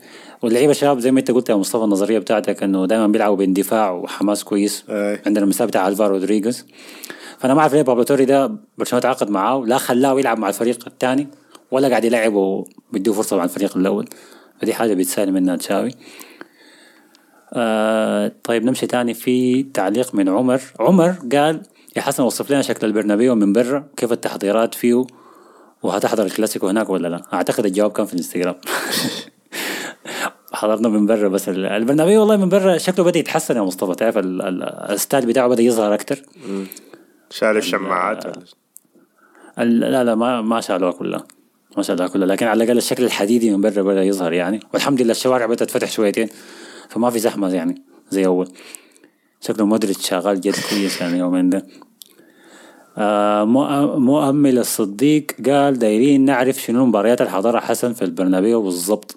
واللعيبة الشباب زي ما أنت قلت يا مصطفى النظرية بتاعتك إنه دائما بيلعبوا باندفاع وحماس كويس أي. عندنا المثال بتاع الفارو رودريغيز. فأنا ما أعرف ليه بابلو توري ده برشلونة تعاقد معاه لا خلاه يلعب مع الفريق الثاني ولا قاعد يلعبه بيديه فرصة مع الفريق الأول. فدي حاجة بيتسأل منها تشافي. آه طيب نمشي تاني في تعليق من عمر. عمر قال يا حسن وصف لنا شكل البرنابيو من برا كيف التحضيرات فيه؟ وهتحضر الكلاسيكو هناك ولا لا؟ أعتقد الجواب كان في الانستغرام. حضرنا من برا بس ال- البرنابيو والله من برا شكله بدأ يتحسن يا مصطفى. تعرف ال- ال- ال style بتاعه بدأ يظهر أكتر. شال الشماعات لا لا ما ما شالوها كلها. ما شالوها كلها. لكن على الأقل الشكل الحديدي من برا بدأ يظهر يعني. والحمد لله الشوارع بدأت تفتح شويتين. فما في زحمة يعني زي أول. شكله مودريتش شغال جد كويس يعني يومين ده. مؤمل الصديق قال دايرين نعرف شنو المباريات اللي حضرها حسن في البرنابيو بالضبط.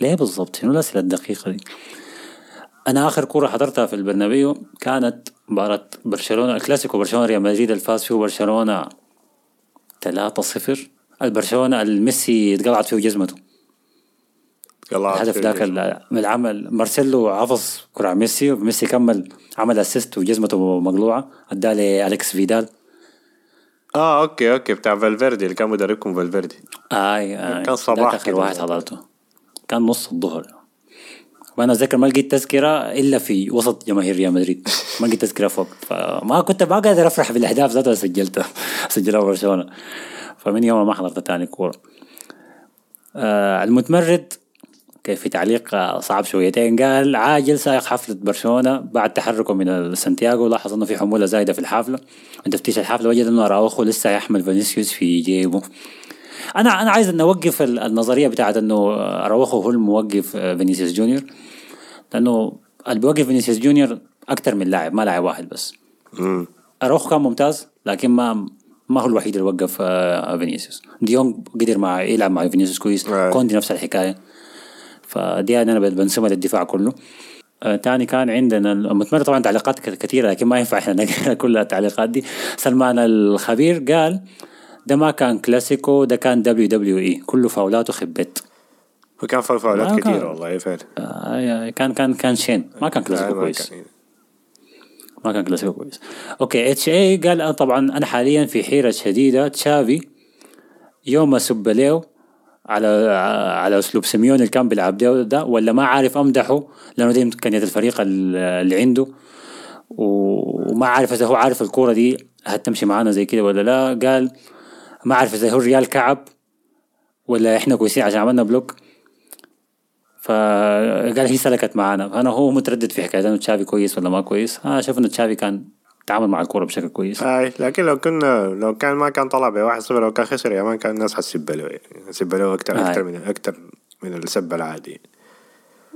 ليه بالضبط؟ شنو الأسئلة الدقيقة دي؟ أنا آخر كورة حضرتها في البرنابيو كانت مباراة برشلونة الكلاسيكو برشلونة ريال مدريد الفاز فيه برشلونة 3-0 البرشلونة الميسي اتقلعت فيه جزمته الهدف ذاك من العمل. مارسيلو عفص كرة ميسي وميسي كمل عمل assist وجزمته مقلوعة أداه لالكس فيدال. آه okay okay بتاع فالفيردي اللي كان مدربكم فالفيردي. آي آي كان صباح آخر. واحد حضرته. كان نص الظهر. وأنا أتذكر ما لقيت تذكرة إلا في وسط جماهير ريال مدريد. ما لقيت تذكرة فوق. فما كنت ما قادر افرح بالأهداف ذاتها اللي سجلتها. سجلها برشلونة. فمن يوم ما حضرت تاني كورة. آه المتمرد في تعليق آه، صعب شويتين. قال عاجل سائق حافلة برشلونة بعد تحركه من سانتياغو. لاحظ إنه في حمولة زايدة في الحافلة من تفتيش الحافلة وجد إنه أراوخو لسه يحمل فينيسيوس في جيبه. أنا أنا عايز نوقف ال- النظرية بتاعت إنه أراوخو هو الموقف آه، فينيسيوس جونيور. لأنه اللي بيوقف فينيسيوس جونيور أكتر من لاعب ما لاعب واحد بس. مم. اروخو كان ممتاز لكن ما ما هو الوحيد اللي وقف آه، فينيسيوس. ديونج قدر مع يلعب مع فينيسيوس كويس. أي. كوندي نفس الحكاية. فدي أنا بنسمها للدفاع كله. آه تاني كان عندنا المتمرد طبعا تعليقات ك- كثيرة لكن ما ينفع إحنا نقرأ كل التعليقات دي. سلمان الخبير قال ده ما كان كلاسيكو ده كان WWE كله فاولات وخبط. وكان في فاولات كثيرة والله فعلا آه كان كان كان شين. ما كان كلاسيكو آه، ما كويس. كان- ما كان كلاسيكو كويس. okay إتش اي قال أنا طبعا أنا حاليا في حيرة شديدة. تشافي يوم اسب له على على أسلوب سيميوني اللي كان بيلعب ده, ده ولا ما عارف أمدحه لأنه دي امكانيات الفريق ال- اللي عنده. وما عارف إذا هو عارف الكورة دي هتمشي معانا زي كده ولا لا. قال ما عارف إذا هو الريال كعب ولا إحنا كويسين عشان عملنا block. فقال هي سلكت معانا. فانا هو متردد في حكاية إنه تشافي كويس ولا ما كويس. أنا أشوف إنه تشافي كان تعامل مع الكورة بشكل كويس. أي لكن لو كنا لو كان ما كان طلع ب 1-0 لو كان خسر يا man كان الناس حتسب له يعني حتسب له أكثر. أكثر من أكثر من السب العادي.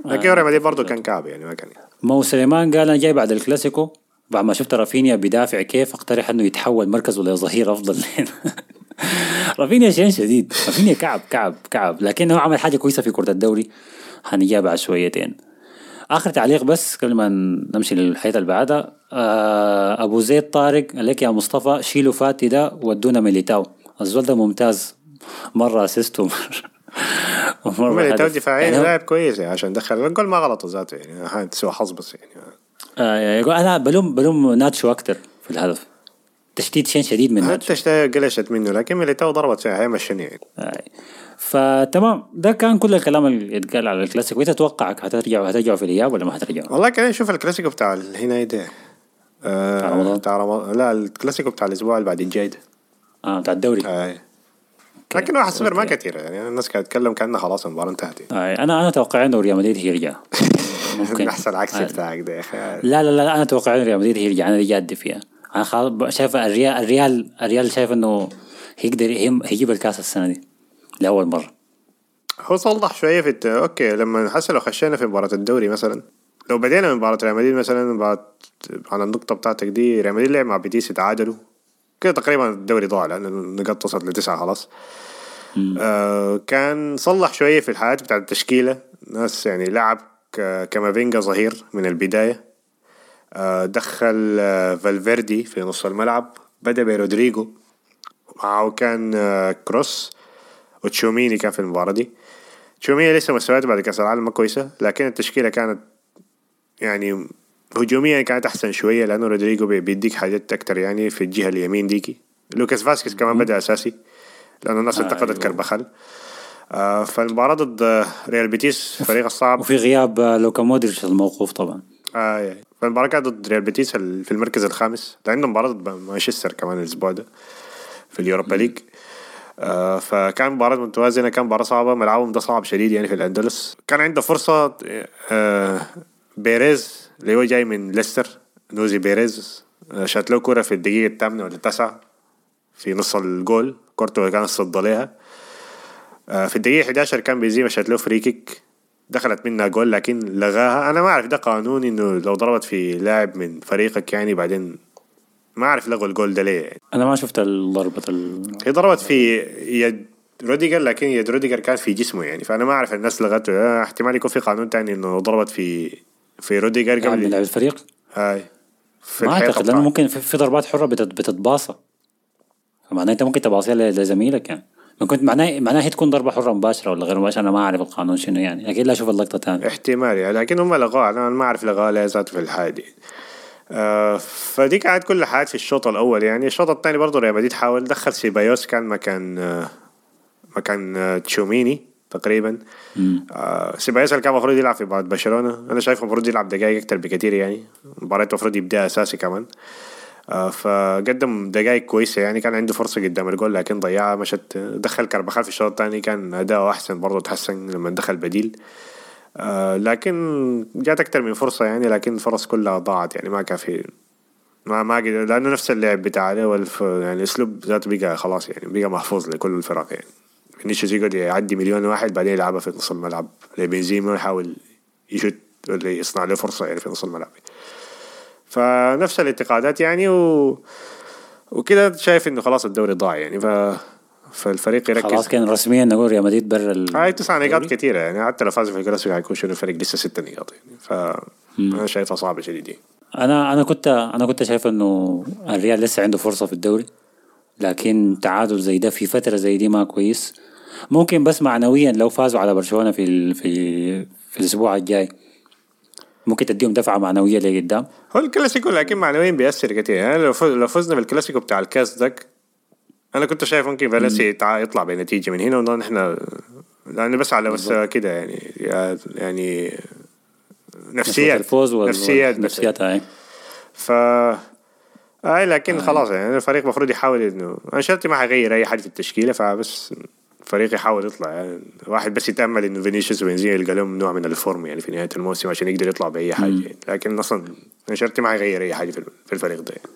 لكن ريال مدريد برضه كان كعب يعني ما كان. مو سليمان قال أنا جاي بعد الكلاسيكو بعد ما شفت رافينيا بيدافع كيف أقترح إنه يتحول مركزه لظهير أفضل. رافينيا شيء شديد رافينيا كعب كعب كعب. لكنه عمل حاجة كويسة في كرة الدوري. هنجيها بعد شويتين. آخر تعليق بس قبل ما نمشي للحاجة اللي بعدها أبو زيد طارق قال لك يا مصطفى. شيلوا فاتي ده ودونا ميليتاو. الزول ده ممتاز. مرة assist ومره ميليتاو. دفاعيا يعني لاعب كويس يعني عشان دخل. الجول ما غلطه ذاته يعني هاي سوء حظ بس يعني. آه يقول أنا بلوم بلوم ناتشو أكتر في الهدف. تشتيت شين شديد من ناتشو. حتى قلشت منه لكن ميليتاو ضربت فيها هيمشني يعني. آه. فتمام. ده كان كل الكلام اللي اتقال على الكلاسيكو. انت تتوقع هترجعوا هترجعوا في الإياب ولا ما هترجعوا؟ والله كان نشوف الكلاسيكو بتاع هنا ده آه، بتاع رمضان؟ لا الكلاسيكو بتاع الأسبوع اللي بعد الجاي ده آه بتاع الدوري آه. لكن واحد صفر ما. كثير يعني الناس كانت تتكلم كأنها خلاص المباراة انتهت. آه. أنا أنا أتوقع إنه ريال مدريد هيرجع ممكن أحسن العكس آه. بتاعك ده يا أخي لا لا لا أنا أتوقع إنه ريال مدريد هيرجع أنا جاد فيها أنا خلاص شايف الريال الريال الريال شايف إنه هيقدر هيجيب الكاس السنة دي لأول مرة هو صلح شوية في الت... okay لما حسن لو خشينا في مباراة الدوري مثلا لو بدينا من مباراه ريال مدريد مثلا على النقطة بتاعتك دي ريال مدريد لعب مع بيتيس تعادلوا كده تقريبا الدوري ضاع لأن النقاط وصلت لتسعة خلاص. آه كان صلح شوية في الحالات بتاعت التشكيلة. ناس يعني لعب كامافينجا ظهير من البداية. آه دخل آه فالفيردي في نص الملعب. بدأ برودريجو. معه كان آه كروس. وتشوميني كان في المباراة دي. تشوميني لسه مستوياته بعد كأس العالم ما كويسة لكن التشكيلة كانت يعني هجوميا كانت أحسن شوية لأنه رودريجو بي- بيديك حاجات أكتر يعني في الجهة اليمين ديك. لوكاس فاسكيز كمان بدأ أساسي لأنه الناس انتقدت أيوة. كربخال آه فالمباراة ضد ريال بيتيس فريق الصعب وفي غياب آه، لوكا مودريتش الموقوف طبعا. آه يعني. فالمباراة كانت ضد ريال بيتيس ال- في المركز الخامس. عندهم مباراة ضد مانشستر كمان الأسبوع ده في ال Europa League. آه فكان مباراة متوازنة كان مباراة صعبة ملعبهم ده صعب شديد يعني في الأندلس. كان عنده فرصة آه بيريز اللي هو جاي من ليستر أيوزي بيريز آه شات له كرة في الدقيقة الثامنة ولا التاسعة في نص الجول. كورته كانت صد عليها. آه، في الدقيقة 11 كان بنزيما شات له free kick دخلت منها جول لكن لغاها. أنا ما أعرف ده قانون إنه لو ضربت في لاعب من فريقك يعني بعدين ما أعرف لغوا الجول ده ليه. يعني. أنا ما شفت ضربه ال... هي ضربت في يد روديجر لكن يد روديجر كانت في جسمه يعني. فأنا ما أعرف الناس لغته. آه، احتمال يكون في قانون تاني إنه ضربت في في روديجر قبل لاعب الفريق؟ هاي. في ما أعتقد لأنه. ممكن في, في ضربات حرة بتت- بتتباصى. معناه أنت ممكن تباصيها لزميلك يعني. ما كنت معناه معناه هي تكون ضربة حرة مباشرة ولا غير مباشرة. أنا ما أعرف القانون شنو يعني. أكيد لا أشوف اللقطة تاني احتمال يعني لكن هم لغوها أنا ما أعرف لغوها ذاته في الحاله دي آه فدي كانت كل حاجات في الشوط الأول يعني. الشوط الثاني برضه ريال مدريد حاول دخل سيبايوس كان مكان آه مكان آه تشوميني. تقريبا. آه سيبايوس كان المفروض يلعب في مباراه برشلونة. أنا شايفه المفروض يلعب دقائق أكثر بكثير يعني. المباراه المفروض يبدأ أساسي كمان. آه فقدم دقائق كويسة يعني. كان عنده فرصة قدام الجول لكن ضيعها مشت دخل كربخال في الشوط الثاني. كان أداؤه أحسن برضه تحسن لما دخل بديل. آه لكن جات أكثر من فرصة يعني لكن الفرص كلها ضاعت يعني. ما كان في ما ما قدر لأنه نفس اللعب بتاعه والف يعني أسلوب ذاته بقى خلاص يعني بقى محفوظ لكل الفرق يعني. فينيسيوس يقعد يعدي مليون واحد بعدين يلعبها في نص الملعب. لبنزيما يحاول يشوت ولا يصنع له فرصة يعني في نص الملعب. فنفس الانتقادات يعني و... وكده شايف إنه خلاص الدوري ضاع يعني. ف... فالفريق يركز. خلاص كان رسميا نقول ريال مدريد برا ال... هاي تسع نقاط. كثيرة يعني. حتى لو فاز في الكلاسيكو حيكون شنو الفريق لسه ست نقاط يعني. ف أنا شايفها صعبة شديد يعني. أنا أنا كنت أنا كنت شايف إنه الريال لسه عنده فرصة في الدوري. لكن تعادل زي ده في فترة زي دي ما كويس. ممكن بس معنويا لو فازوا على برشلونة في ال... في في الأسبوع الجاي. ممكن تديهم دفعة معنوية لقدام هو الكلاسيكو لكن معنويا بيأثر كثير يعني لو فز- لو فزنا بالكلاسيكو بتاع الكاس داك أنا كنت شايف ممكن فالنسيا يطلع بنتيجة من هنا ونحن إحنا لأنه بس على مستوى كده يعني. يعني نفسيات الفوز. نفسيات بس. نفسيات هاي. ف اي لكن خلاص يعني الفريق المفروض يحاول انه أنشيلوتي ما حيغير أي حاجة في التشكيلة فبس الفريق يحاول يطلع يعني واحد بس يتأمل إنه فينيسيوس وبنزيما يلقى لهم نوع من الفورم يعني في نهاية الموسم عشان يقدر يطلع بأي حاجة يعني. لكن أصلا أنشيلوتي ما حيغير أي حاجة في في الفريق ده يعني.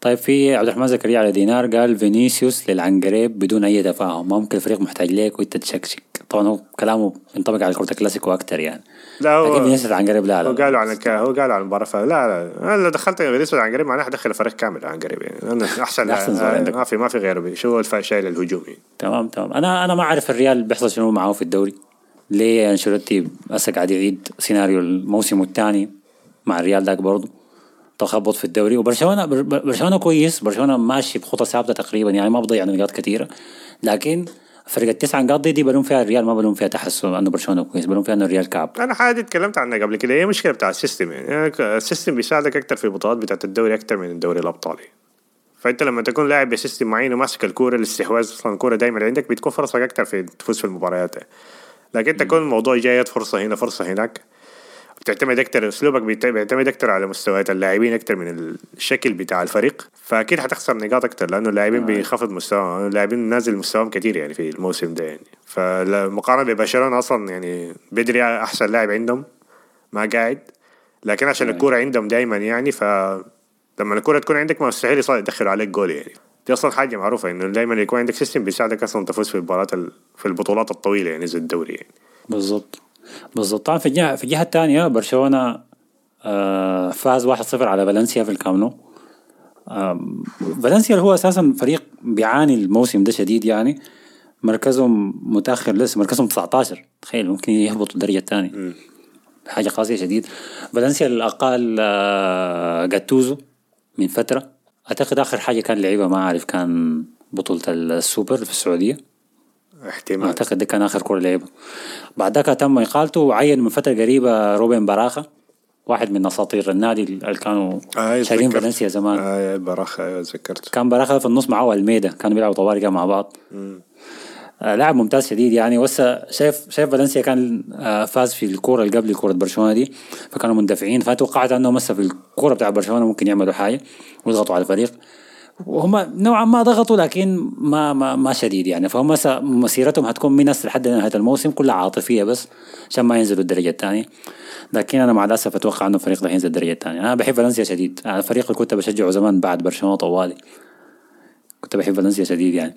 طيب في عبد الرحمن زكريا على دينار قال فينيسيوس للعنقريب بدون أي تفاهم ممكن الفريق محتاج ليك وأنت تشكشك طبعا هو كلامه ينطبق على كرة الكلاسيكو أكثر يعني لا لكن هو فينيسيوس العنقريب لا هو لا. قالوا عن. هو قالوا عن المباراة ف- لا لا. أنا لو دخلت فينيسيوس عن قريب معناها حدخل الفريق كامل عن قريب يعني. أنا أحسن زول عندك. ما في ما في غيره. شو هو الف- شايل الهجوم يعني. تمام تمام. أنا أنا ما أعرف الريال بيحصل شنو معاه في الدوري. ليه أنشيلوتي هسه قاعد يعيد سيناريو الموسم الثاني مع الريال ذاك برضه تخبط في الدوري. وبرشلونة بر- بر- برشلونة كويس. برشلونة ماشي بخطى ثابتة تقريبا يعني ما بضيع نقاط كثيرة. لكن فرق التسع نقاط دي بلوم فيها الريال ما بلوم فيها تحسن أنه برشلونة كويس بلوم فيها إنه الريال كعب. أنا حاجة اتكلمت عنها قبل كده هي مشكلة بتاع ال system يعني ال system بيساعدك أكتر في البطولات بتاعت الدوري أكتر من الدوري الأبطال. فأنت لما تكون لاعب ب system معين وماسك الكورة الاستحواذ أصلا الكورة دايما عندك بتكون فرصك أكتر في تفوز في المباريات. لكن تكون الموضوع جايات فرصة هنا فرصة هناك. بتعتمد أكتر أسلوبك بيعتمد أكتر على مستويات اللاعبين أكتر من الشكل بتاع الفريق فأكيد هتخسر نقاط أكتر لأنه اللاعبين بينخفض مستواهم اللاعبين نازل مستواهم كتير يعني في الموسم ده يعني. فالمقارنة ببرشلونه أصلا يعني بدري أحسن لاعب عندهم ما قاعد لكن عشان الكورة عندهم دائما يعني ف لما الكورة تكون عندك ما مستحيل يدخلوا عليك جول يعني. دي أصلا حاجة معروفة إنه دائما يكون عندك system بيساعدك أصلا تفوز في المباريات ال- في البطولات الطويلة يعني زي الدوري يعني. بالضبط. بالضبط. طبعا في الجهه في الجهه الثانية برشلونة آه فاز 1-0 على فالنسيا في الكامب نو فالنسيا اللي هو أساسا فريق بيعاني الموسم ده شديد يعني. مركزهم متأخر لسه مركزهم 19 تخيل ممكن يهبطوا الدرجه الثانية حاجة قاسية شديد. فالنسيا الأقل آه جاتوزو من فترة. أعتقد آخر حاجة كان لعيبة ما أعرف كان بطولة السوبر في السعودية. احتمال. أعتقد ده كان آخر كوره لعبها. بعد ذاك تم إقالته وعين من فترة قريبة روبن باراخا واحد من أساطير النادي اللي كانوا آه تذكرت. فالنسيا زمان. آه براخة أيوه تذكرت كان باراخا في النص معه ألميدا كانوا بيلعبوا كده مع بعض. آه لاعب ممتاز شديد يعني. وهسه شايف شايف فالنسيا كان آه فاز في الكوره اللي قبل كوره برشلونة دي. فكانوا مندفعين فتوقعت أنهم هسه في الكوره بتاع برشلونة ممكن يعملوا حاجة ويضغطوا على الفريق. وهم نوعا ما ضغطوا لكن ما ما ما شديد يعني. فهم مسيرتهم هتكون من لحد نهاية الموسم كلها عاطفية بس عشان ما ينزلوا الدرجة الثانية. لكن أنا مع الأسف أتوقع إنه الفريق ده هينزل الدرجة الثانية. أنا بحب فالنسيا شديد. الفريق اللي كنت بشجعه زمان بعد برشلونة طوالي. كنت بحب فالنسيا شديد يعني.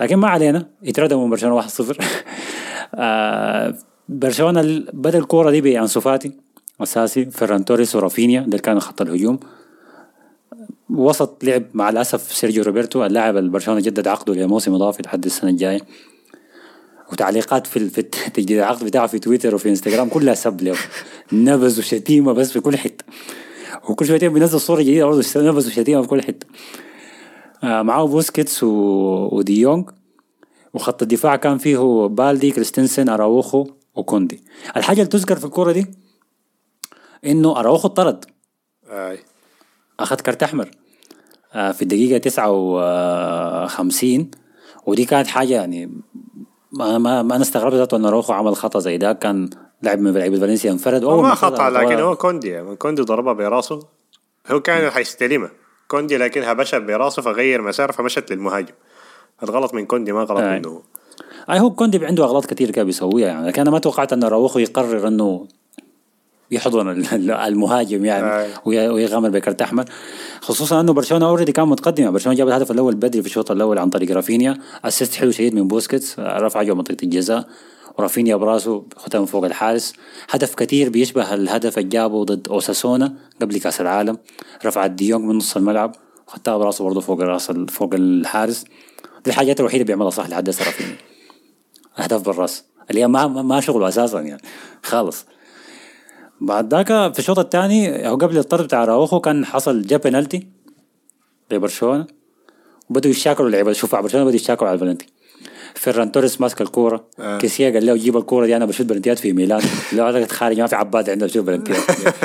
لكن ما علينا. يتردموا من برشلونة 1-0 آه برشلونة بدأ الكورة دي بأنسو فاتي أساسي فيران توريس ورافينيا. ده كان خط الهجوم. وسط لعب مع الأسف سيرجيو روبرتو اللاعب اللي برشلونه جدد عقده لموسم إضافي لحد السنة الجاية. وتعليقات في في تجديد العقد بتاعه في تويتر وفي إنستغرام كلها سب له. نبز وشتيمه بس في كل حتة. وكل شوية بينزل صورة جديدة برضه نبز وشتيمه في كل حتة. آه معاه بوسكيتس و... وديونج وخط الدفاع كان فيه بالدي كريستنسن أراوخو وكوندي. الحاجة اللي تذكر في الكورة دي إنه أراوخو طرد أي. أخذ card أحمر. آه، في الدقيقة 59 ودي كانت حاجة يعني ما ما, ما أنا استغربت ذاته إن أراوخو عمل خطأ زي ده. كان لاعب من لعيبة فالنسيا انفرد. هو ما خطأ لكن هو- كوندي يعني كوندي ضربها براسه. هو كان حيستلمها كوندي لكنها بشت براسه فغير مسار فمشت للمهاجم. الغلط من كوندي ما غلط آه. منه هو. أي هو كوندي عنده أغلاط كثير كان بيسويها يعني. لكن أنا ما توقعت إن أراوخو يقرر إنه يحضن ال- المهاجم يعني آه. وي- ويغامر ب card احمر خصوصا إنه برشلونة already كان متقدم برشلونة جاب الهدف الأول بدري في الشوط الأول عن طريق رافينيا. assist حلو شديد من بوسكيتس رفع جوا منطقة الجزاء. ورافينيا براسه من فوق الحارس. هدف كثير بيشبه الهدف اللي جابه ضد أوساسونا قبل كأس العالم. رفع ديونج من نص الملعب وخدتها براسه برضه فوق راس فوق الحارس. دي الحاجات الوحيدة اللي بيعملها صح لحد هسه رافينيا. أهداف بالراس. اللي ما ما شغله أساسا يعني. خالص. بعد ذاك في الشوط الثاني أو قبل الطرد بتاع أراوخو كان حصل جا بنالتي لبرشلونة وبدوا يشاكلوا اللعيبة شوف برشلونة بدوا يشاكلوا على البلنتي فيران توريس ماسك الكورة آه. كيسي قال له جيب الكورة دي أنا بشوت بلنتيات في ميلان لو أنا خارج ما في عباد عندنا بشوت بلنتيات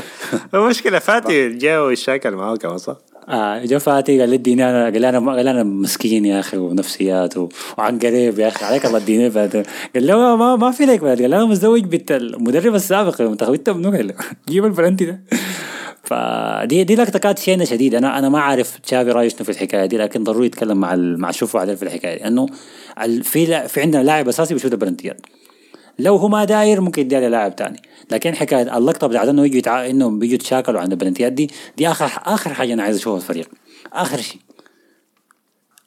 المشكلة فاتي جاء ويشاكل معاه كمان صح؟ آه جا فاتي قال لي اديني أنا قال لي أنا قال أنا مسكين يا أخي ونفسيات. وعن قريب يا أخي. عليك الله اديني قال له ما ما في لك قال أنا متزوج بنت المدرب السابق. المنتخب أنت منو؟ قال جيب البلنتي ده. فدي دي لقطة كانت شينة شديد أنا أنا ما عارف تشافي رايه شنو في الحكاية دي لكن ضروري يتكلم مع ال... مع شوفو عدل في الحكاية. دي انه ال... في. في عندنا لاعب أساسي بيشوت البلنتيات لو هو ما داير ممكن يديها للاعب تاني. لكن حكاية اللقطة بتاعت إنه يجوا. انهم بيجوا يتشاكلوا عن البلنتيات دي دي آخر آخر حاجة أنا عايز أشوفها في الفريق. آخر شيء.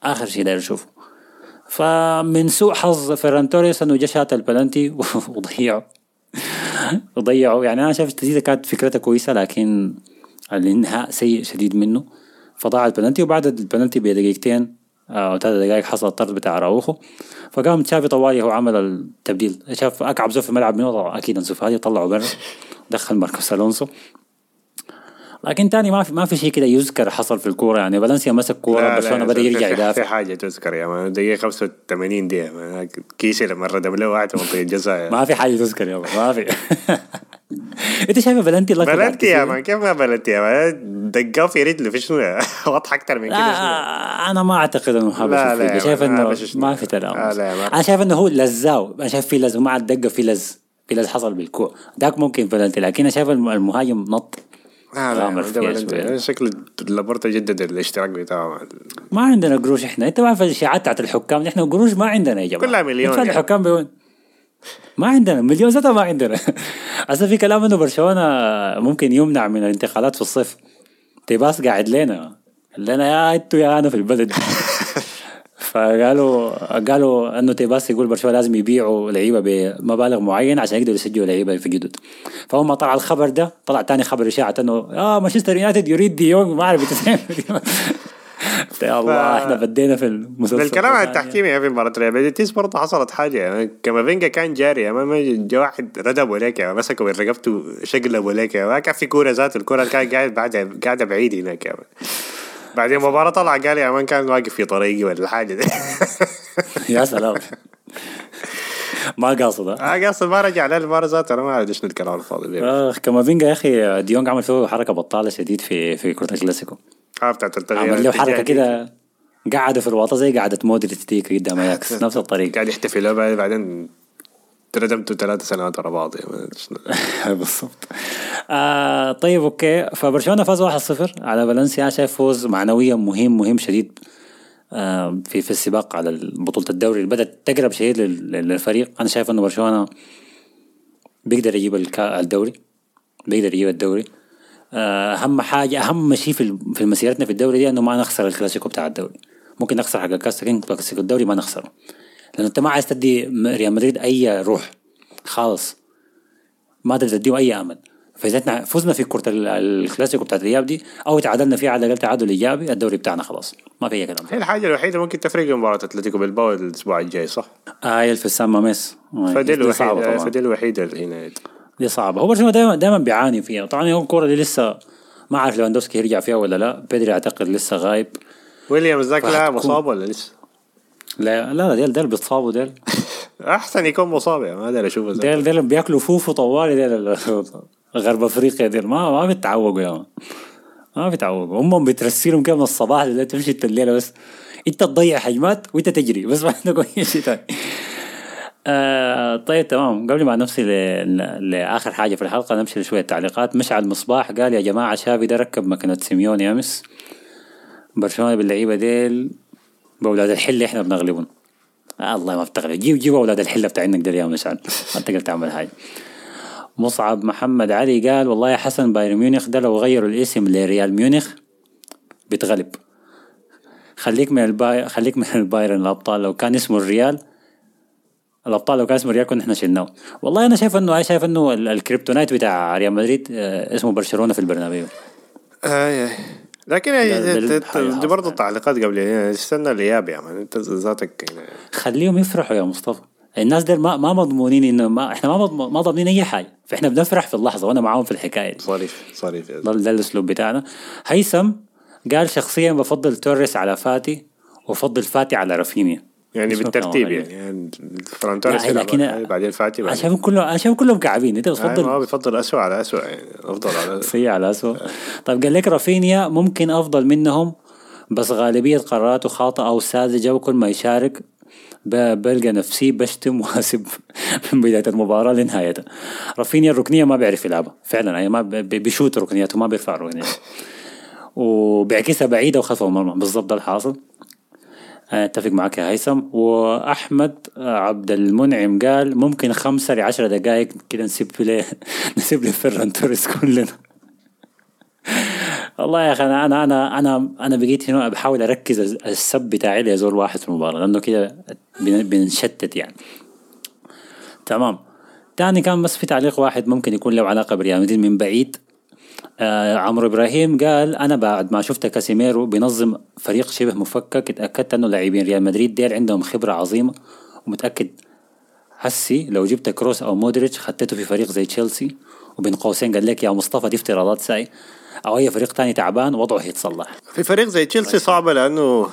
آخر شيء داير أشوفه. فمن سوء حظ فيران توريس إنه جا شات البلنتي وضيعه. وضيعوا يعني أنا شايف التسديده كانت فكرتها كويسة لكن الإنهاء سيء شديد منه. فضاع البلنتي وبعد البلنتي بدقيقتين أو ثلاث دقائق حصل الطرد بتاع أراوخو فقام تشافي طوالي هو عمل التبديل. شاف أكعب زول في الملعب منه أكيد انسو فاتي طلعه برا. دخل ماركوس ألونسو. لكن تاني ما في ما في شيء كده يذكر حصل في الكورة. يعني فالنسيا مسك كورة برشلونة بدأ يرجع يدافع. في حاجة تذكر يا man. دقيقة 85 دقيقة. كيسي لما ردم له واحد منطقة الجزاء. ما في حاجة تذكر يابا ما في. انت شايف بلنتي بعد بلنتي يا؟ man كيف ما بلنتي يا man؟ دقاه في رجله في شنو؟ يا؟ واضحة أكثر من كده؟ لا أنا ما أعتقد إنه هذا لا، شايف إنه ما في ما- أنا شايف إنه هو لزاو. أنا شايف في لز ومع الدقه في لز في لز حصل بالكوع ذاك ممكن بلنتي لكن أنا شايف الم- المهاجم نط. لا لا غامر فيها. شوية. شكل لابورتا جدد الاشتراك بتاعه. ما عندنا قروش إحنا. أنت عارف الاشاعات بتاعت الحكام. نحن قروش ما عندنا يا جماعة. كلها مليون يعني. الحكام بوين ما عندنا. مليون ذاتها ما عندنا. أصلا في كلام إنه برشلونة ممكن يمنع من الانتقالات في الصيف. تيباس قاعد لنا. لنا يا أنتوا يا أنا في البلد. فقالوا قالوا إنه تيباس يقول برشلونة لازم يبيعوا لعيبة بمبالغ معينة عشان يقدروا يسجلوا لعيبة في جدد فهم ما طلع الخبر ده طلع تاني خبر إشاعة إنه آه مانشستر يونايتد يريد دي يونغ ما أعرف يا الله إحنا بدينا في المسلسل بالكلام عن. التحكيم يا في مباراة ريال بيتيس برضه حصلت حاجة يعني كامافينجا كان جاري يا ما جا واحد ردمه لك يا مسكه من رقبته شقلبه لك يا ما كان في كورة ذاته الكورة كان قاعد قاعدة بعيد هناك man. بعدين المباراة طلع قال يا man كان واقف في طريقي ولا حاجة دي. يا سلام. ما قاصد ها؟ آه قصد ما رجع للمباراة ذاته أنا ما اعرف إيش الكلام الفاضي آخ كامافينجا يا أخي ديونج عمل فيه حركة بطالة شديد في في كرة الكلاسيكو. آه بتاعت التغيير عمل له حركة. كده قعد في الوسط زي قعدة مودريتش ديك قدام اياكس نفس الطريقة قاعد يحتفل بعدين ردمته ثلاث سنوات ورا بعض بالضبط. آه طيب okay. فبرشلونة فاز 1-0 على فالنسيا. شايف فوز معنويا مهم مهم شديد آه في في السباق على بطولة الدوري. اللي بدأت تقرب شديد لل- للفريق. أنا شايف إنه برشلونة بيقدر يجيب الدوري. بيقدر يجيب الدوري. آه، أهم حاجة أهم شيء في في مسيرتنا في الدوري دي إنه ما نخسر الكلاسيكو بتاع الدوري. ممكن نخسر حق الكاس لكن الدوري ما نخسره. لأنه أنت ما عايز تدي ريال مدريد أي روح. خالص. ما تقدر تديهم أي أمل. فإذا إحنا فزنا في كرة ال- الكلاسيكو بتاعت الإياب دي أو تعادلنا فيها على الأقل تعادل ايجابي الدوري بتاعنا خلاص. ما في أي كلام. هي الحاجة الوحيدة ممكن تفرق مباراة أتلتيكو بالباو الأسبوع الجاي صح؟ آه في السان ماميس فدي دي صعبة الوحيدة طبعا. فدي الوحيدة اللي هنا دي صعبة. هو برشلونة دائما دائما بيعاني فيها. طبعا هو الكورة دي لسه ما عارف ليفاندوفسكي يرجع فيها ولا لا. بيدري أعتقد لسه غايب. ويليامز ذاك لا مصاب ولا لسه؟ لا لا ديل ديل بيتصابوا ديل. أحسن يكون مصاب يا ما أدري أشوفه ذاك. ديل ديل بياكلوا فوفو طوالي ديل غرب أفريقيا ديل. ما ما بيتعوقوا يا man. ما بيتعوقوا. هم بترسلهم كده من الصباح لله تمشي الليلة بس. أنت تضيع هجمات وأنت تجري بس ما عندك أي شيء ثاني آه طيب تمام. قبل ما نمشي ل- لآخر حاجة في الحلقة نمشي لشوية تعليقات. مشعل مصباح قال يا جماعة شافي ده ركب مكنه سيميوني أمس. برشلونة باللعيبة ديل. بأولاد الحلة إحنا بنغلبهم. آه الله ما بتغلب. جيب جيب أولاد الحلة بتاعينك ديل يا مشعل ما تقدر تعمل حاجة مصعب محمد علي قال والله يا حسن بايرن ميونخ ده لو غيروا الاسم لريال ميونخ بتغلب. خليك من الباي خليك من البايرن الأبطال. لو كان اسمه الريال الأبطال لو كان اسمه الريال كنا إحنا شلناه. والله أنا شايف انه شايف إنه ال- ال kryptonite بتاع ريال مدريد آه، اسمه برشلونة في البرنابيو. اي اي لكن دي برضه. تعليقات قبل هنا استنى الإياب يا man انت ذاتك يعني. خليهم يفرحوا يا مصطفى. الناس دول ما ما مضمونين إنه ما إحنا ما ما ضامنين أي حاجة. فإحنا بنفرح في اللحظة وأنا معاهم في الحكاية. دي صريف صريف ده, ده الأسلوب بتاعنا. هيثم قال شخصيا بفضل توريس على فاتي وفضل فاتي على رافينيا. يعني بالترتيب يعني, يعني فران توريس لا، يلعب لكن- بعدين فاتي بعدين شايف كلهم شايف كلهم كعبين. انت ما هو بتفضل بيفضل اسوء على اسوء يعني أفضل على سيء على اسوء طيب قال لك رافينيا ممكن أفضل منهم بس غالبية قراراته خاطئة أو ساذجه وكل ما يشارك بلقى نفسي بشتم وأسب من بداية المباراة لنهايتها رافينيا الركنية ما بيعرف يلعبها. فعلا يعني ما بيشوت ركنياته ما بيرفع ركنياته. وبيعكسها بعيده وخلف المرمى بالضبط ده الحاصل أتفق معك يا هيثم. وأحمد عبد المنعم قال ممكن خمسة لعشرة دقائق كده نسيب له نسيب له فيران توريس كلنا. والله يا أخي أنا أنا أنا أنا أنا بقيت هنا بحاول أركز السب بتاعي لزول واحد في المباراة لأنه كده بن- بنشتت يعني. تمام. تاني كان بس في تعليق واحد ممكن يكون له علاقة بريال مدريد من بعيد. آه عمرو إبراهيم قال أنا بعد ما شفت كاسيميرو بينظم فريق شبه مفكك اتأكدت أنه لاعبين ريال مدريد ديل عندهم خبرة عظيمة ومتأكد هسي لو جبت كروس أو مودريتش خطيته في فريق زي تشيلسي وبين قوسين قال لك يا مصطفى دي افتراضات ساي أو أي فريق تاني تعبان وضعه هيتصلح في فريق زي تشيلسي صعبة لأنه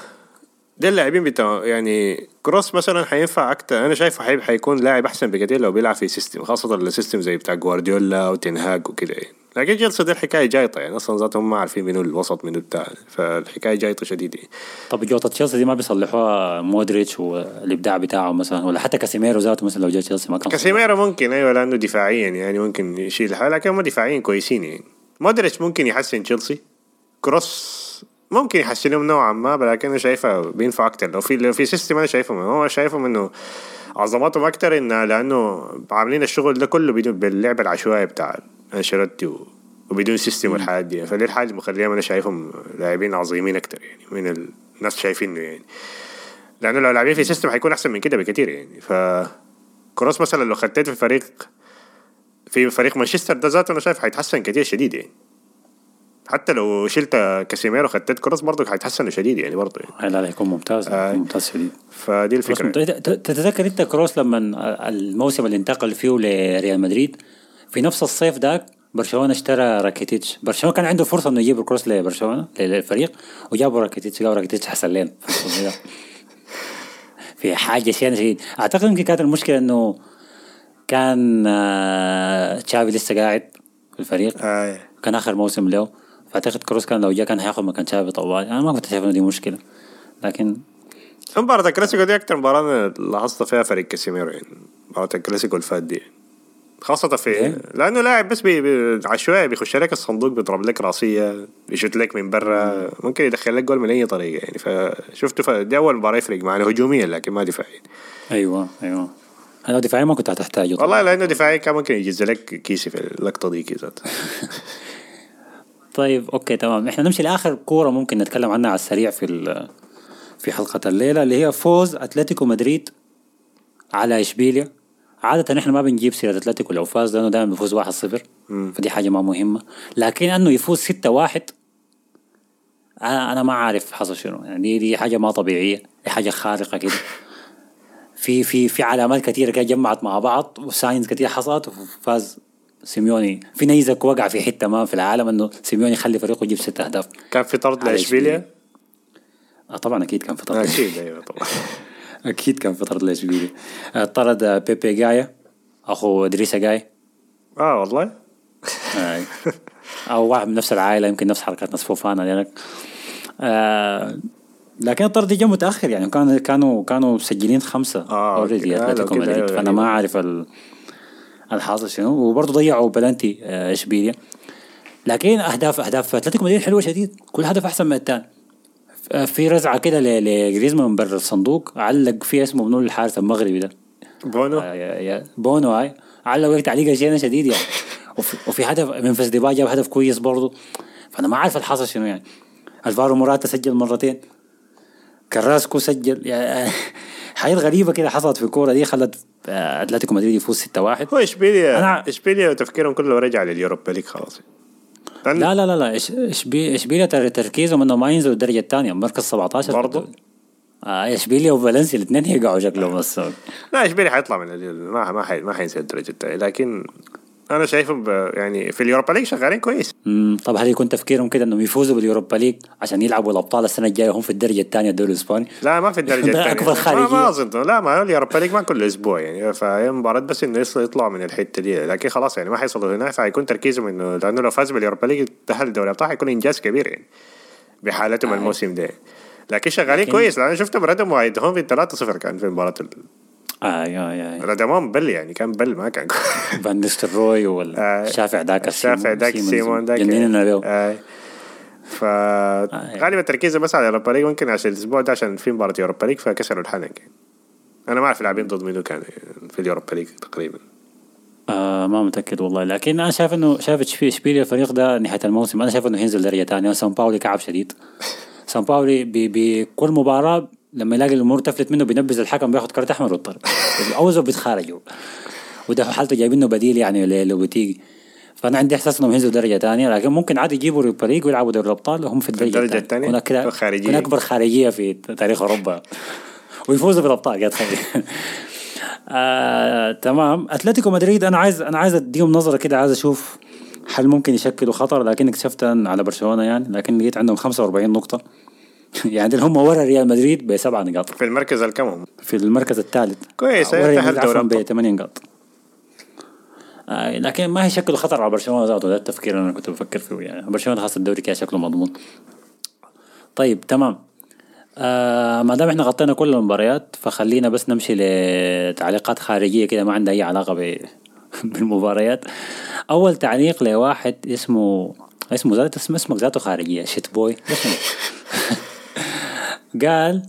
ده اللاعبين بتاع يعني كروس مثلا حينفع أكتر. أنا شايفه حيب حيكون لاعب أحسن بكتير لو بيلعب في system خاصة ال system زي بتاع جوارديولا وتنهاج وكده يعني. لكن تشيلسي ده الحكاية جايطة يعني. أصلا ذاتهم ما عارفين منو الوسط منو بتاع. فالحكاية جايطة شديد يعني. طب جوطة تشيلسي دي ما بيصلحوها مودريتش والإبداع بتاعه مثلا ولا حتى كاسيميرو ذاته مثلا لو جاء تشيلسي ما كان كاسيميرو ممكن أيوة لأنه دفاعيا يعني ممكن يشيل حاجة لكن هم دفاعيا كويسين يعني. مودريتش ممكن يحسن تشيلسي. كروس ممكن يحسنهم نوعا ما لكن أنا شايفه بينفع أكتر. لو في لو في system أنا شايفهم هو شايفهم إنه عظمتهم أكتر إنه لأنه عاملين الشغل ده كله بدون باللعب العشوائي بتاع أنشيلوتي وبدون system والحاجات دي. فدي الحاجة اللي مخليهم أنا شايفهم لاعبين عظيمين أكتر يعني من الناس شايفينه يعني. لأنه لو لاعبين في system حيكون أحسن من كده بكتير يعني. ف كروس مثلا لو خديته في فريق في فريق مانشستر ده ذاته أنا شايف حيتحسن كتير شديد يعني. حتى لو شلت كاسيميرو وخدت كروس برضه حيتحسن شديد يعني برضه يعني. لا لا يكون ممتاز آه. ممتاز شديد فدي الفكرة ممتاز. ت- تتذكر انت كروس لما الموسم اللي انتقل فيه لريال مدريد في نفس الصيف ذاك برشلونة اشترى راكيتيتش برشلونة كان عنده فرصة إنه يجيب كروس لبرشلونة للفريق وجابوا راكيتيتش قالوا راكيتيتش حسن لنا في حاجة شيء شديد أعتقد يمكن كانت المشكلة إنه كان آه، تشافي لسه قاعد في الفريق آه. كان آخر موسم له فأعتقد كروس كان لو جاء كان هياخذ مكان تشافي طوالي أنا ما كنت شايف إنه دي مشكلة. لكن مباراة الكلاسيكو دي؟ أكتر مباراة أنا لاحظت فيها فريق كاسيميرو يعني. مباراة الكلاسيكو اللي فات دي. خاصة في ليه؟ لأنه لاعب بس بي- بي عشوائي بيخش لك الصندوق بيضرب لك رأسية يشوت لك من برا. ممكن يدخل لك جول من أي طريقة يعني. فشفته ف- دي أول مباراة يفرق معنا هجوميا لكن ما دفاعيا. أيوه أيوه. أنا دفاعيا ما كنت هتحتاجه. والله لأنه دفاعيا كان ممكن يجز لك كيسي في اللقطة دي كذا. طيب okay تمام. إحنا نمشي لآخر كورة ممكن نتكلم عنها على السريع في في حلقة الليلة اللي هي فوز أتلتيكو مدريد على إشبيليا. عادة إحنا ما بنجيب سيرة أتلتيكو لو فاز لأنه دائما بيفوز 1-0 فدي حاجة ما مهمة. لكن إنه يفوز 6-1 أنا أنا ما عارف حصل شنو. يعني دي, دي حاجة ما طبيعية دي حاجة خارقة كده. في في في علامات كثيرة كده جمعت مع بعض و signs كثير حصلت وفاز. سيميوني في نيزك وقع في حتة ما في العالم إنه سيميوني يخلي فريقه يجيب ست أهداف. كان في طرد على لإشبيليا؟ آه طبعا أكيد كان في طرد. أكيد أيوة طبعا. أكيد كان في طرد لأشبيليا. آه، طرد بابي جاي أخو إدريسا جاي. آه والله. آه. أو واحد من نفس العائلة يمكن نفس حركات ناس فوفانا لك آه لكن الطرد جاء متأخر يعني كانوا كانوا كانوا مسجلين خمسة آه، already. آه، أتلتيكو مدريد. أيوة، فأنا أيوة. ما أعرف ال- الحاصل شنو؟ وبرضه ضيعوا بلانتي آه، إشبيليا. لكن اهداف أهداف أتلتيكو مدريد حلوة شديد. كل هدف أحسن من الثاني في رزعة كده لجريزمان من برا الصندوق علق فيها اسمه منو الحارس المغربي ده؟ بونو. آه، بونو هاي علق وقت تعليق شيء شديد يعني. وفي, وفي هدف من ديباي جاب هدف كويس برضه. فأنا ما عارف الحصل شنو يعني. ألفارو موراتا سجل مرتين. كراسكو سجل يعني حاجات غريبة كده حصلت في الكورة دي خلت آه، أتلتيكو مدريد يفوز 6-1 هو إشبيليا أنا- إشبيليا تفكيرهم كله رجع لليوروبا ليج خلاص. لأن- لا لا لا لا اشبيليا إشبيليا تر- تركيزهم انه ما ينزلوا الدرجة الثانية. مركز 17 برضو؟ آه إشبيليا وفالنسيا الاثنين يقعوا شكلهم بس لا إشبيليا حيطلع من ما ما حي ما حينزل الدرجة الثانية لكن أنا شايفه يعني في اليوروبا ليج شغالين كويس. مم، طب هل يكون تفكيرهم كده إنهم يفوزوا باليوروبا ليج عشان يلعبوا الأبطال السنة الجاية هم في الدرجة الثانية الدوري الإسباني؟ لا ما في الدرجة الثانية. أكبر ما, خارجية. ما أظن. لا ما اليوروبا ليج ما كل أسبوع يعني. فهي مباراة بس إنه يصل- يطلعوا من الحتة دي. لكن خلاص يعني ما حيصلوا هنا. فحيكون تركيزهم إنه لأنه لو فاز باليوروبا ليج تأهل دوري الأبطال حيكون إنجاز كبير يعني بحالتهم الموسم ده. لكن شغالين لكن- كويس. لأن شفتهم ردموا وايدهم في 3-0 كان في مباراة ال- آه يا يا ردمهم بل يعني كان بل ما كان. فان نيستلروي آه، والشافع ذاك الشافع ذاك سيمون ذاك جنننا له آه. ف غالبا تركيزه بس على اليوروبا ليج ممكن عشان الأسبوع ده عشان في مباراة يوروبا ليج فكسروا الحلقة أنا ما أعرف لاعبين ضد منو كان في اليوروبا ليج تقريبا. آه ما متأكد والله. لكن أنا شايف انه شايف اشبيليا الفريق ده نهاية الموسم. أنا شايف إنه هينزل درجة ثانية سان باولي كعب شديد. سان باولي بكل مباراة لما يلاقي الأمور تفلت منه بينبذ الحكم بياخذ كارت أحمر ويطرد اوزو بيتخارجوا. وده حالته جايبينه بديل يعني لوبوتيجي فأنا عندي إحساس إنهم ينزلوا درجة ثانية لكن ممكن عادي يجيبوا فريق ويلعبوا دوري الأبطال وهم في الدرجة, التانية؟ هناك كده خارجية. أكبر خارجية في تاريخ أوروبا. ويفوزوا بالأبطال يا تخيل آه، تمام. أتلتيكو مدريد أنا عايز أنا عايز أديهم نظرة كده عايز أشوف هل ممكن يشكلوا خطر لكن اكتشفت على برشلونة يعني لكن لقيت عندهم 45 نقطة. يعني هم ورا ريال مدريد بسبع نقاط. في المركز الكم في المركز الثالث كويس، ورا ريال عفواً أبطال. بثمانية نقاط. آه لكن ما هيشكلوا خطر على برشلونة ذاته ده التفكير اللي أنا كنت بفكر فيه. يعني برشلونة خاصة الدوري كده شكله مضمون. طيب تمام. آه ما دام إحنا غطينا كل المباريات فخلينا بس نمشي لتعليقات خارجية كده ما عندها أي علاقة ب... بالمباريات. أول تعليق لواحد اسمه اسمه ذات اسمه اسمك ذاته خارجية شيت بوي قال